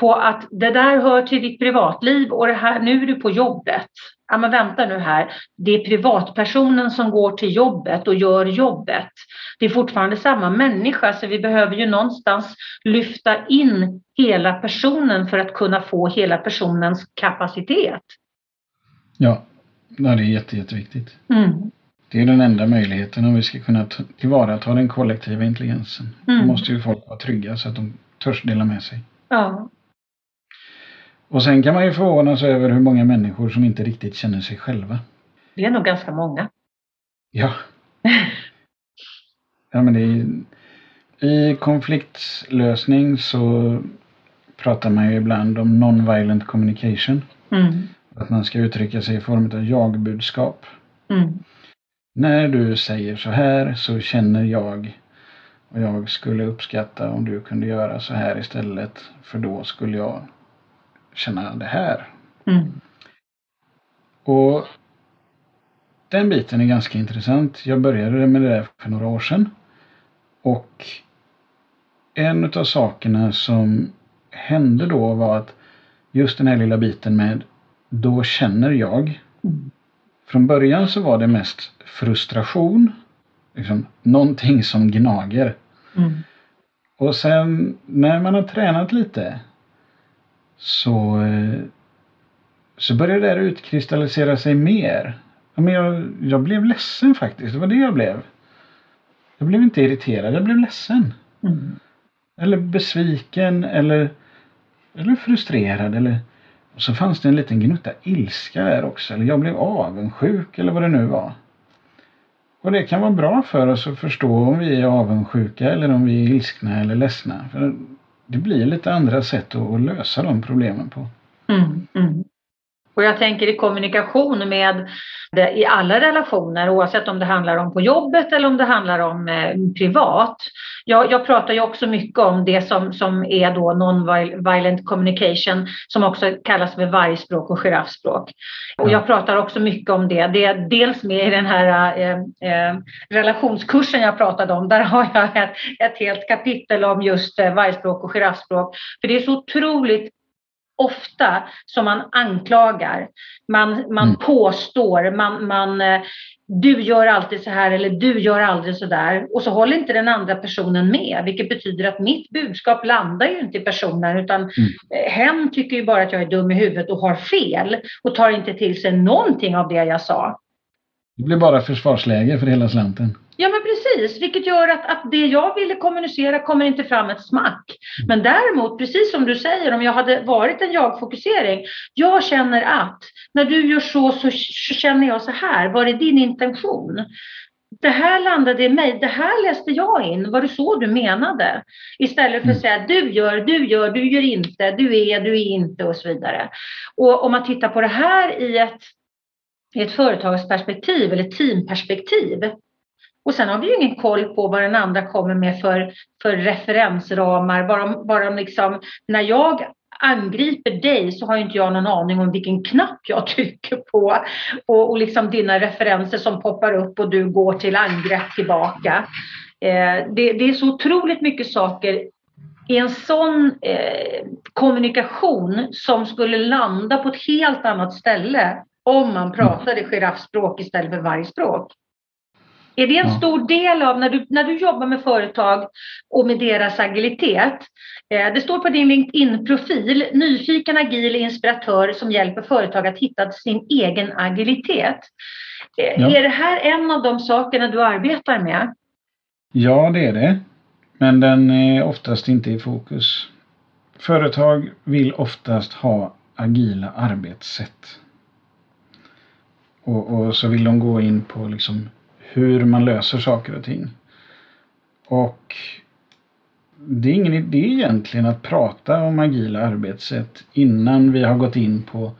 på att det där hör till ditt privatliv och det här, nu är du på jobbet. Ja men vänta nu här, det är privatpersonen som går till jobbet och gör jobbet. Det är fortfarande samma människa så vi behöver ju någonstans lyfta in hela personen för att kunna få hela personens kapacitet. Ja, ja det är jätte, jätteviktigt. Mm. Det är den enda möjligheten om vi ska kunna tillvarata den kollektiva intelligensen. Då Mm. måste ju folk vara trygga så att de törs dela med sig. Ja. Och sen kan man ju förvånas över hur många människor som inte riktigt känner sig själva. Det är nog ganska många. Ja. Ja, men är, I konfliktlösning så pratar man ju ibland om non-violent communication. Mm. Att man ska uttrycka sig i form av jag-budskap. Mm. När du säger så här så känner jag och jag skulle uppskatta om du kunde göra så här istället för då skulle jag känna det här. Mm. Och den biten är ganska intressant. Jag började med det där för några år sedan. Och en av sakerna som hände då var att just den här lilla biten med då känner jag. Mm. Från början så var det mest frustration. Liksom någonting som gnager. Mm. Och sen när man har tränat lite så, eh, så började det där utkristallisera sig mer. Men jag, jag blev ledsen faktiskt. Det var det jag blev. Jag blev inte irriterad, jag blev ledsen. Mm. Eller besviken eller, eller frustrerad. Eller, och så fanns det en liten gnutta ilska där också. Eller jag blev avundsjuk eller vad det nu var. Och det kan vara bra för oss att förstå om vi är avundsjuka eller om vi är ilskna eller ledsna. För det blir lite andra sätt att, lösa de problemen på. Mm. Mm. Och jag tänker i kommunikation med det, i alla relationer oavsett om det handlar om på jobbet eller om det handlar om eh, privat. Jag, jag, pratar ju också mycket om det som, som är då non-violent communication som också kallas för vargspråk och giraffspråk. Och jag pratar också mycket om det. Det är dels med i den här eh, eh, relationskursen jag pratade om. Där har jag ett, ett helt kapitel om just eh, vargspråk och giraffspråk. För det är så otroligt ofta som man anklagar, man, man Mm. påstår, man, man, eh, du gör alltid så här eller du gör aldrig så där. Och så håller inte den andra personen med, vilket betyder att mitt budskap landar ju inte i personen utan eh, hen tycker ju bara att jag är dum i huvudet och har fel och tar inte till sig någonting av det jag sa. Det blir bara försvarsläge för hela slanten. Ja men precis, vilket gör att, att det jag ville kommunicera kommer inte fram ett smack. Men däremot, precis som du säger, om jag hade varit en jag-fokusering. Jag känner att när du gör så, så känner jag så här. Var är din intention? Det här landade i mig, det här läste jag in, var det så du menade? Istället för att säga du gör, du gör, du gör inte, du är, du är inte och så vidare. Och om man tittar på det här i ett, i ett företagsperspektiv eller teamperspektiv och sen har vi ju ingen koll på vad den andra kommer med för, för referensramar. Bara, bara liksom, när jag angriper dig så har ju inte jag någon aning om vilken knapp jag trycker på. Och, och liksom dina referenser som poppar upp och du går till angrepp tillbaka. Eh, det, det är så otroligt mycket saker i en sån eh, kommunikation som skulle landa på ett helt annat ställe om man pratade giraffspråk istället för vargspråk. Är det en Ja. stor del av när du, när du jobbar med företag och med deras agilitet? Eh, det står på din LinkedIn-profil, nyfiken, agil inspiratör som hjälper företag att hitta sin egen agilitet. Eh, Ja. Är det här en av de sakerna du arbetar med? Ja, det är det. Men den är oftast inte i fokus. Företag vill oftast ha agila arbetssätt. Och, och så vill de gå in på liksom hur man löser saker och ting. Och det är ingen idé egentligen att prata om agila arbetssätt innan vi har gått in på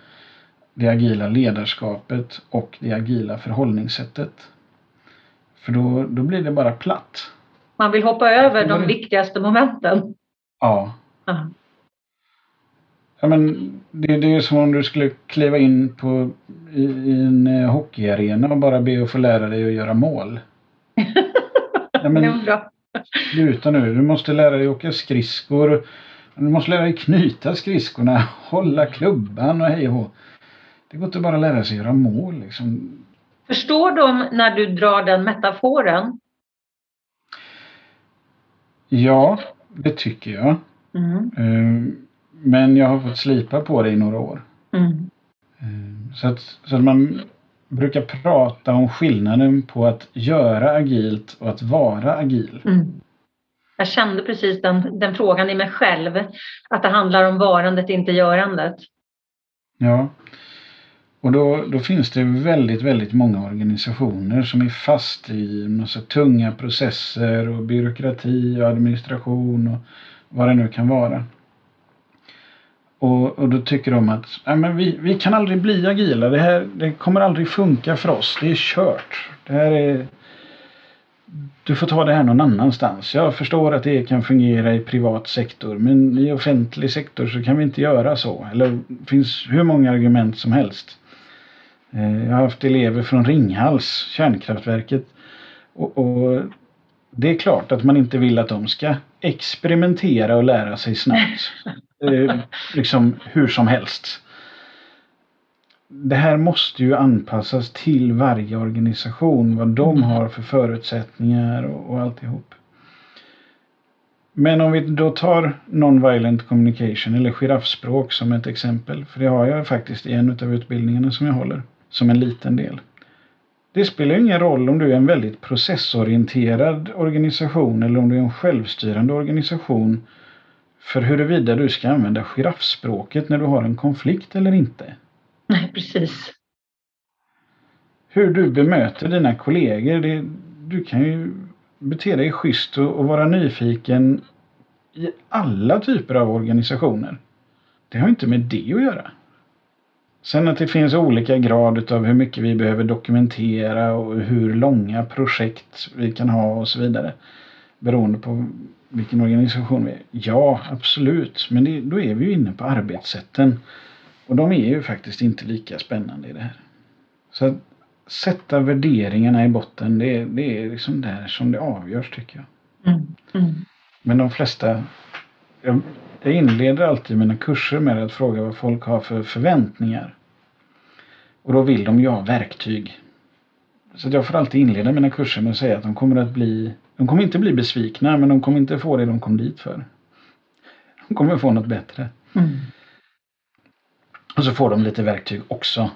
det agila ledarskapet och det agila förhållningssättet. För då, då blir det bara platt. Man vill hoppa över de viktigaste momenten. Ja. Ja. Ja men det, det är som om du skulle kliva in på, i, i en eh, hockeyarena och bara be att få lära dig att göra mål. Ja, Det men är bra. sluta nu. Du måste lära dig åka skridskor. Du måste lära dig knyta skridskorna, hålla klubban och hej och. Det går inte bara att lära sig göra mål liksom. Förstår de när du drar den metaforen? Ja, det tycker jag. Mm. Eh, Men jag har fått slipa på det i några år. Mm. Eh, Så att, så att man brukar prata om skillnaden på att göra agilt och att vara agil. Mm. Jag kände precis den, den frågan i mig själv. Att det handlar om varandet, inte görandet. Ja. Och då, då finns det väldigt, väldigt många organisationer som är fast i massa tunga processer och byråkrati och administration och vad det nu kan vara. Och, och då tycker de att Nej, men vi, vi kan aldrig bli agila. Det här det kommer aldrig funka för oss. Det är kört. Det här är... Du får ta det här någon annanstans. Jag förstår att det kan fungera i privat sektor men i offentlig sektor så kan vi inte göra så. Eller det finns hur många argument som helst. Eh, jag har haft elever från Ringhals, kärnkraftverket. Och, och, det är klart att man inte vill att de ska experimentera och lära sig snabbt. Eh, liksom hur som helst. Det här måste ju anpassas till varje organisation, vad de mm. har för förutsättningar och, och alltihop. Men om vi då tar non-violent communication eller giraffspråk som ett exempel, för det har jag faktiskt i en av utbildningarna som jag håller som en liten del. Det spelar ingen roll om du är en väldigt processorienterad organisation eller om du är en självstyrande organisation för huruvida du ska använda giraffspråket när du har en konflikt eller inte. Nej, precis. Hur du bemöter dina kollegor, det, du kan ju bete dig schysst och, och vara nyfiken i alla typer av organisationer. Det har inte med det att göra. Sen att det finns olika grad av hur mycket vi behöver dokumentera och hur långa projekt vi kan ha och så vidare. Beroende på vilken organisation vi är. Ja, absolut. Men det, då är vi ju inne på arbetssätten. Och de är ju faktiskt inte lika spännande i det här. Så att sätta värderingarna i botten, det, det är liksom där som det avgörs tycker jag. Mm. Mm. Men de flesta, jag, jag inleder alltid mina kurser med att fråga vad folk har för förväntningar. Och då vill de ju ha verktyg. Så jag får alltid inleda mina kurser med att säga att de kommer att bli de kommer inte bli besvikna men de kommer inte få det de kom dit för. De kommer få något bättre. Mm. Och så får de lite verktyg också.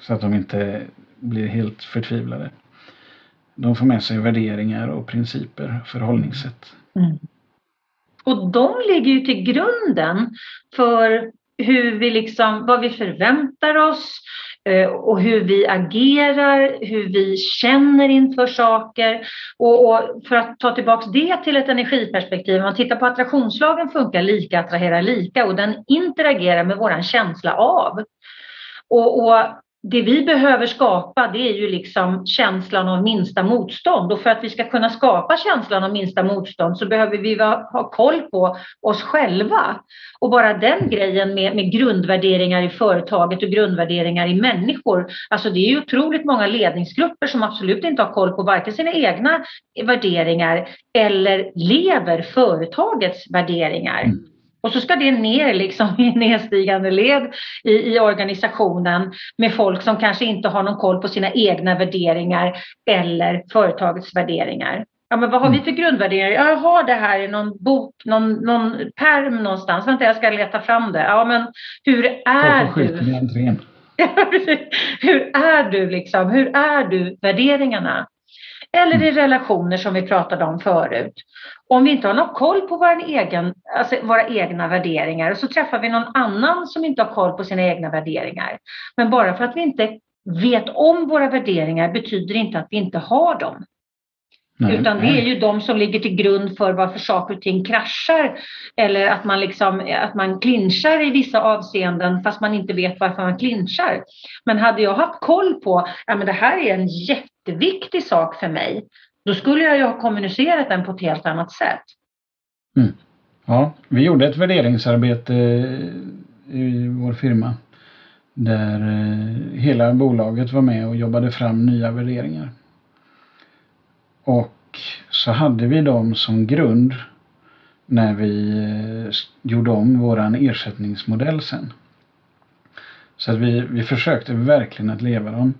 Så att de inte blir helt förtvivlade. De får med sig värderingar och principer, förhållningssätt. Mm. Och de ligger ju till grunden för hur vi liksom, vad vi förväntar oss, Eh, och hur vi agerar, hur vi känner inför saker. Och, och, för att ta tillbaks det till ett energiperspektiv, om man tittar på attraktionslagen funkar lika attraherar lika och den interagerar med våran känsla av. Och, och det vi behöver skapa det är ju liksom känslan av minsta motstånd och för att vi ska kunna skapa känslan av minsta motstånd så behöver vi ha koll på oss själva. Och bara den grejen med, med grundvärderingar i företaget och grundvärderingar i människor. Alltså det är ju otroligt många ledningsgrupper som absolut inte har koll på varken sina egna värderingar eller lever företagets värderingar. Mm. Och så ska det ner liksom i nedstigande led i, i organisationen med folk som kanske inte har någon koll på sina egna värderingar eller företagets värderingar. Ja, men vad har vi mm. för grundvärderingar? Jag har det här i någon bok, någon, någon perm någonstans. Vänta, jag ska leta fram det. Ja, men hur är du? hur är du liksom? Hur är du värderingarna? Eller i relationer som vi pratade om förut. Om vi inte har någon koll på vår egen, alltså våra egna värderingar så träffar vi någon annan som inte har koll på sina egna värderingar. Men bara för att vi inte vet om våra värderingar betyder inte att vi inte har dem. Nej, Utan det är ju de som ligger till grund för varför saker och ting kraschar. Eller att man, liksom, att man clinchar i vissa avseenden fast man inte vet varför man clinchar. Men hade jag haft koll på att det här är en jätteviktig sak för mig. Då skulle jag ju ha kommunicerat den på ett helt annat sätt. Mm. Ja, vi gjorde ett värderingsarbete i vår firma. Där eh, hela bolaget var med och jobbade fram nya värderingar. Och så hade vi dem som grund när vi eh, gjorde om våran ersättningsmodell sen. Så att vi, vi försökte verkligen att leva dem.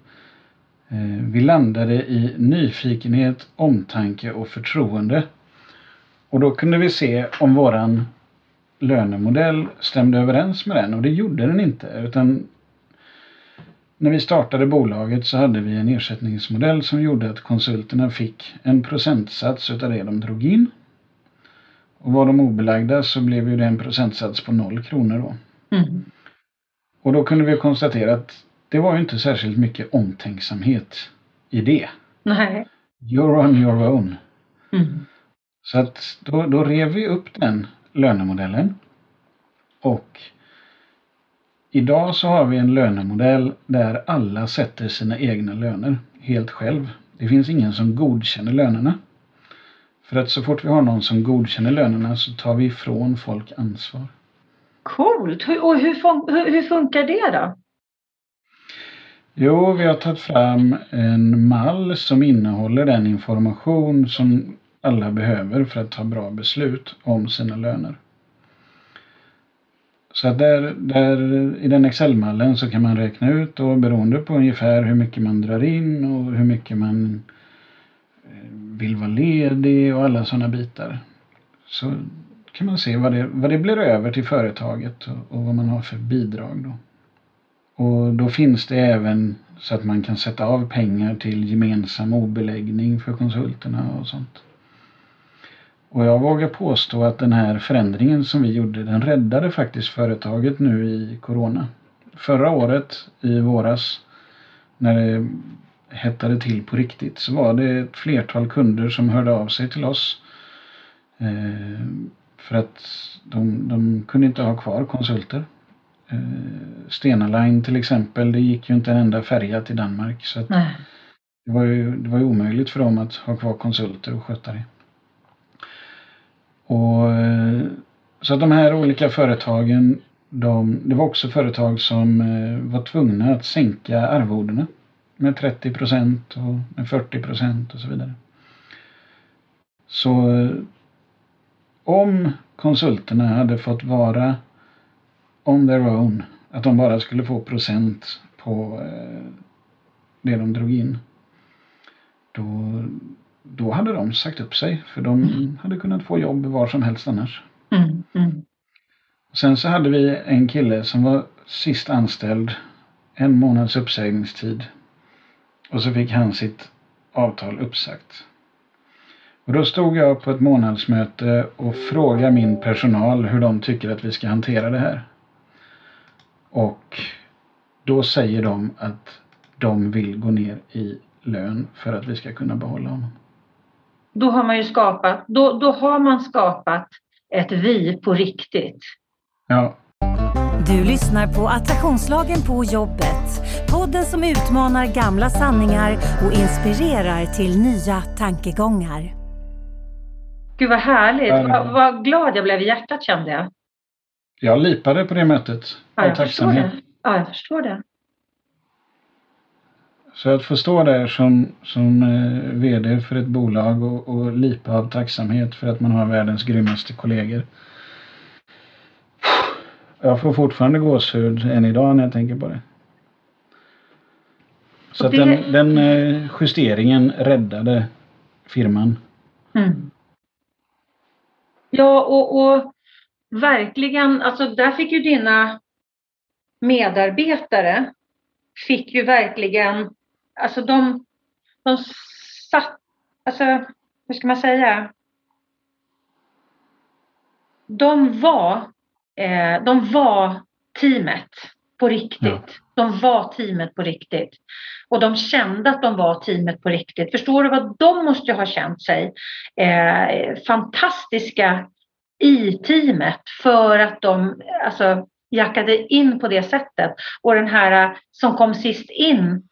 Eh, vi landade i nyfikenhet, omtanke och förtroende. Och då kunde vi se om våran lönemodell stämde överens med den och det gjorde den inte. Utan när vi startade bolaget så hade vi en ersättningsmodell som gjorde att konsulterna fick en procentsats utav det de drog in. Och var de obelagda så blev ju det en procentsats på noll kronor då. Mm. Och då kunde vi konstatera att det var ju inte särskilt mycket omtänksamhet i det. Nej. You're on your own. Mm. Så att då, då rev vi upp den lönemodellen. Och idag så har vi en lönemodell där alla sätter sina egna löner helt själv. Det finns ingen som godkänner lönerna. För att så fort vi har någon som godkänner lönerna så tar vi ifrån folk ansvar. Coolt! Och hur, fun hur funkar det då? Jo, vi har tagit fram en mall som innehåller den information som alla behöver för att ta bra beslut om sina löner. Så att där, där i den Excel-mallen så kan man räkna ut och beroende på ungefär hur mycket man drar in och hur mycket man eh, vill vara ledig och alla sådana bitar. Så kan man se vad det, vad det blir över till företaget och, och vad man har för bidrag då. Och då finns det även så att man kan sätta av pengar till gemensam obeläggning för konsulterna och sånt. Och jag vågar påstå att den här förändringen som vi gjorde, den räddade faktiskt företaget nu i Corona. Förra året, i våras, när det hettade till på riktigt, så var det ett flertal kunder som hörde av sig till oss. Eh, för att de, de kunde inte ha kvar konsulter. Eh, Stena Line till exempel, det gick ju inte en enda färja till Danmark. Så det, var ju, det var ju omöjligt för dem att ha kvar konsulter och sköta det. Och, eh, så att de här olika företagen, de, det var också företag som eh, var tvungna att sänka arvodena med 30 procent och med 40 procent och så vidare. Så eh, om konsulterna hade fått vara on their own, att de bara skulle få procent på det de drog in, då, då hade de sagt upp sig för de mm. hade kunnat få jobb var som helst annars. Mm, mm. Sen så hade vi en kille som var sist anställd, en månads uppsägningstid. Och så fick han sitt avtal uppsagt. Och då stod jag på ett månadsmöte och frågade min personal hur de tycker att vi ska hantera det här. Och då säger de att de vill gå ner i lön för att vi ska kunna behålla honom då har man ju skapat, då, då har man skapat ett vi på riktigt. Ja. Du lyssnar på Attraktionslagen på jobbet. Podden som utmanar gamla sanningar och inspirerar till nya tankegångar. Gud vad härligt. Mm. Vad, vad, glad jag blev i hjärtat kände jag. Jag lipade på det mötet. Ja, jag förstår det. Ja, jag förstår det. Så att få stå där som, som eh, VD för ett bolag och, och lipa av tacksamhet för att man har världens grymmaste kollegor. Jag får fortfarande gåshud än idag när jag tänker på det. Så att den, den eh, justeringen räddade firman. Mm. Ja, och, och verkligen, alltså där fick ju dina medarbetare fick ju verkligen alltså de, de satt, alltså hur ska man säga? De var, eh, de var teamet på riktigt. Ja. De var teamet på riktigt. Och de kände att de var teamet på riktigt. Förstår du vad de måste ha känt sig eh, fantastiska i teamet för att de alltså, jackade in på det sättet. Och den här som kom sist in Eh,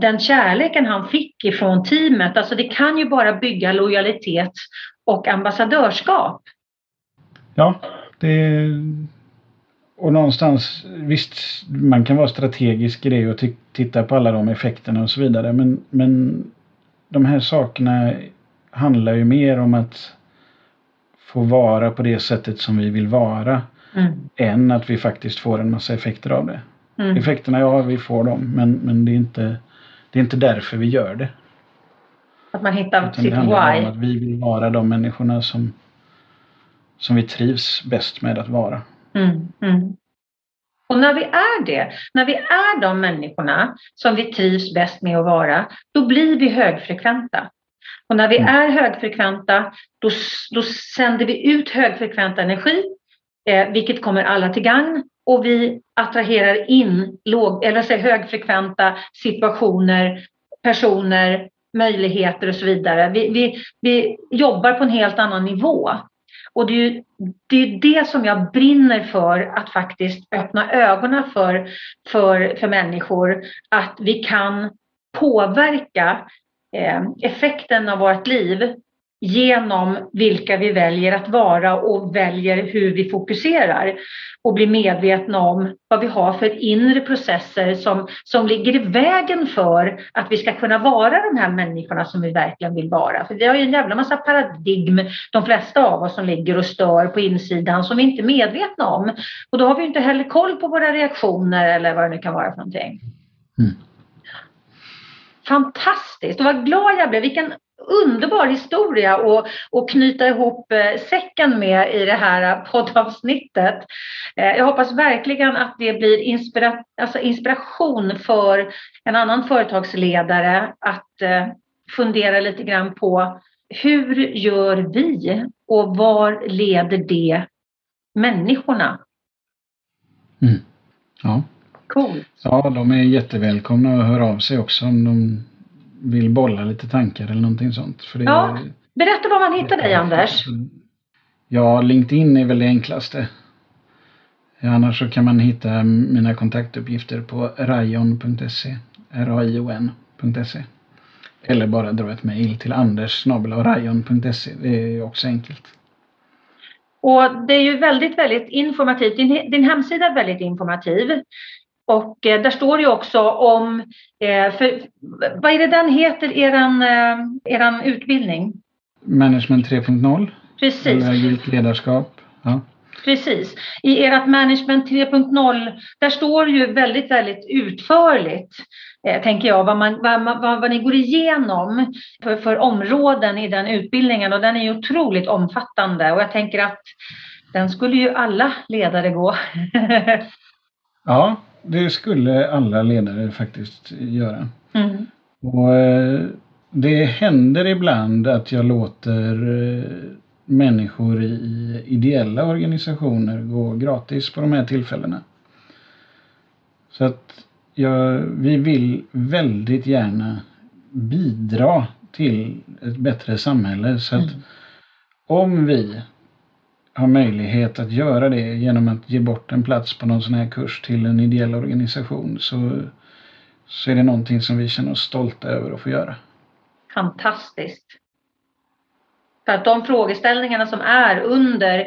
den kärleken han fick ifrån teamet. Alltså det kan ju bara bygga lojalitet och ambassadörskap. Ja, det och någonstans, visst, man kan vara strategisk i det och titta på alla de effekterna och så vidare. Men, men de här sakerna handlar ju mer om att få vara på det sättet som vi vill vara. Mm. Än att vi faktiskt får en massa effekter av det. Mm. Effekterna, ja vi får dem men, men det, är inte, det är inte därför vi gör det. Att man hittar Utan sitt det handlar Om att vi vill vara de människorna som, som vi trivs bäst med att vara. Mm, mm. Och när vi är det, när vi är de människorna som vi trivs bäst med att vara, då blir vi högfrekventa. Och när vi mm. är högfrekventa, då, då sänder vi ut högfrekvent energi eh, vilket kommer alla till gagn och vi attraherar in låg, eller säga, högfrekventa situationer, personer, möjligheter och så vidare. Vi, vi, vi jobbar på en helt annan nivå. Och det är, ju, det är det som jag brinner för, att faktiskt öppna ögonen för, för, för människor. Att vi kan påverka eh, effekten av vårt liv genom vilka vi väljer att vara och väljer hur vi fokuserar och blir medvetna om vad vi har för inre processer som, som ligger i vägen för att vi ska kunna vara de här människorna som vi verkligen vill vara. För det har ju en jävla massa paradigm, de flesta av oss som ligger och stör på insidan som vi inte är medvetna om. Och då har vi inte heller koll på våra reaktioner eller vad det nu kan vara för någonting. Mm. Fantastiskt och vad glad jag blev. Vilken underbar historia och, och knyta ihop eh, säcken med i det här poddavsnittet. Eh, jag hoppas verkligen att det blir inspira alltså inspiration för en annan företagsledare att eh, fundera lite grann på hur gör vi och var leder det människorna? Mm. Ja. Coolt. Ja, de är jättevälkomna att höra av sig också om de vill bolla lite tankar eller någonting sånt. För det ja, berätta var man hittar dig Anders. Ja, LinkedIn är väl det enklaste. Annars så kan man hitta mina kontaktuppgifter på rayon.se R-A-I-O-N.se Eller bara dra ett mejl till anders.rayon.se. Det är också enkelt. Och det är ju väldigt, väldigt informativt. Din, din hemsida är väldigt informativ. Och eh, där står det också om, eh, för, vad är det den heter, eran, eh, eran utbildning? Management 3.0. Precis. Eller agilt ledarskap. Ja. Precis. I ert Management 3.0, där står ju väldigt, väldigt utförligt, eh, tänker jag, vad, man, vad, vad, vad ni går igenom för, för områden i den utbildningen och den är ju otroligt omfattande och jag tänker att den skulle ju alla ledare gå. ja, det skulle alla ledare faktiskt göra. Mm. Och eh, Det händer ibland att jag låter eh, människor i ideella organisationer gå gratis på de här tillfällena. Så att jag, vi vill väldigt gärna bidra till ett bättre samhälle. Så att mm. om vi har möjlighet att göra det genom att ge bort en plats på någon sån här kurs till en ideell organisation så, så är det någonting som vi känner oss stolta över att få göra. Fantastiskt. För att de frågeställningarna som är under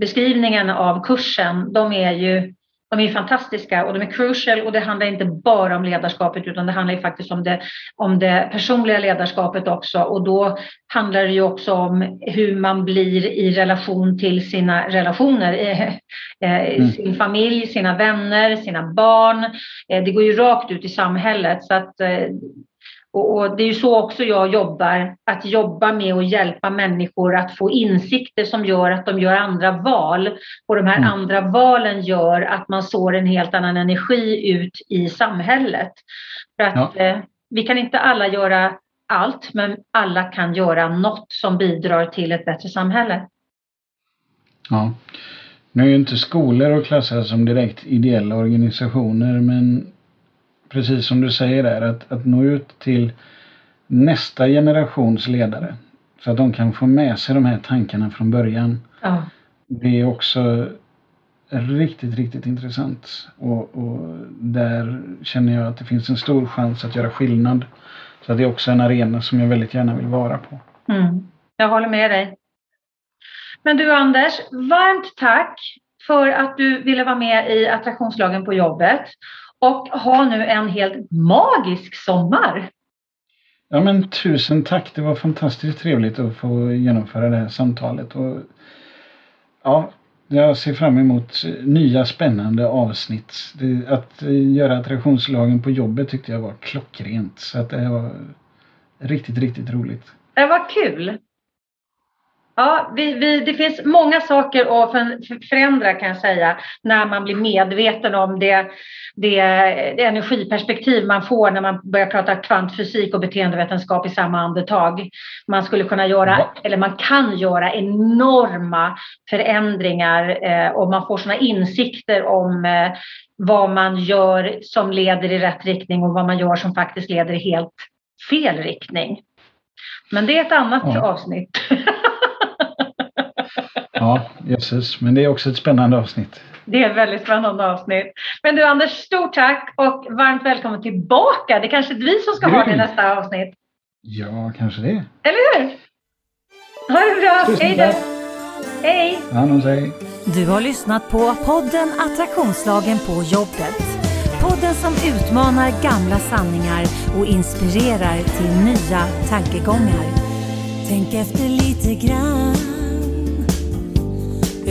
beskrivningen av kursen, de är ju de är fantastiska och de är crucial och det handlar inte bara om ledarskapet utan det handlar ju faktiskt om det, om det personliga ledarskapet också och då handlar det ju också om hur man blir i relation till sina relationer, eh, mm. sin familj, sina vänner, sina barn. Eh, det går ju rakt ut i samhället så att eh, och, och, det är ju så också jag jobbar, att jobba med att hjälpa människor att få insikter som gör att de gör andra val. Och de här mm. andra valen gör att man sår en helt annan energi ut i samhället. För att ja. eh, vi kan inte alla göra allt, men alla kan göra något som bidrar till ett bättre samhälle. Ja. Nu är ju inte skolor att klassa som direkt ideella organisationer, men precis som du säger där, att, att nå ut till nästa generations ledare. Så att de kan få med sig de här tankarna från början. Ja. Det är också riktigt, riktigt intressant. Och, och, där känner jag att det finns en stor chans att göra skillnad. Så det är också en arena som jag väldigt gärna vill vara på. Mm. Jag håller med dig. Men du Anders, varmt tack för att du ville vara med i attraktionslagen på jobbet och ha nu en helt magisk sommar. Ja men tusen tack. Det var fantastiskt trevligt att få genomföra det här samtalet. Och, ja, jag ser fram emot nya spännande avsnitt. Att göra attraktionslagen på jobbet tyckte jag var klockrent. Så att det var riktigt, riktigt roligt. Det var kul. Ja, vi, vi, det finns många saker att förändra kan jag säga när man blir medveten om det, det, det energiperspektiv man får när man börjar prata kvantfysik och beteendevetenskap i samma andetag. Man skulle kunna göra, eller man kan göra enorma förändringar eh, och man får sådana insikter om eh, vad man gör som leder i rätt riktning och vad man gör som faktiskt leder i helt fel riktning. Men det är ett annat ja. avsnitt. ja, jösses. Men det är också ett spännande avsnitt. Det är ett väldigt spännande avsnitt. Men du Anders, stort tack och varmt välkommen tillbaka. Det är kanske är vi som ska ha det nästa avsnitt. Ja, kanske det. Eller hur? Ha det bra. Hej då. Hej. Hand sig. Du har lyssnat på podden Attraktionslagen på jobbet. Podden som utmanar gamla sanningar och inspirerar till nya tankegångar. Tänk efter lite grann.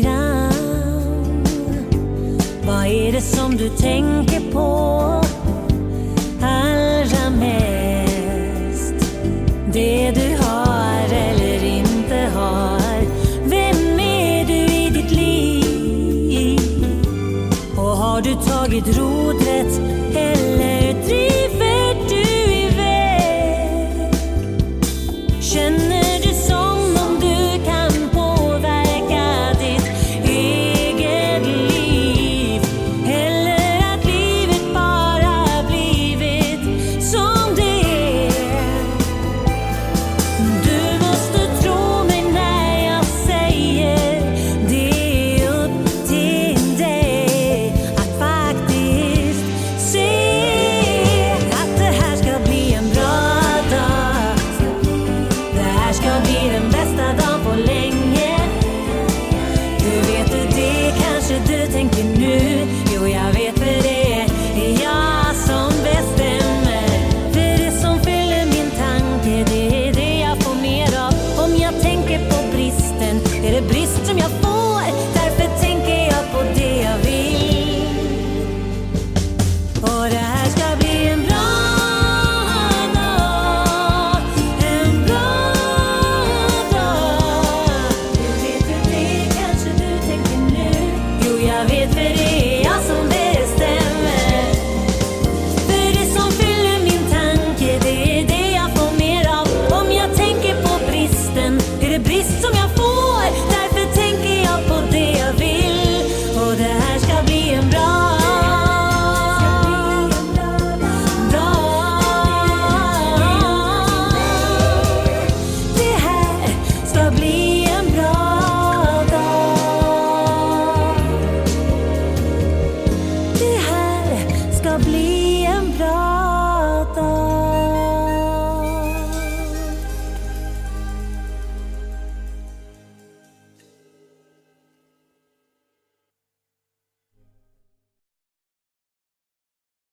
grann. Vad är det som du tänker på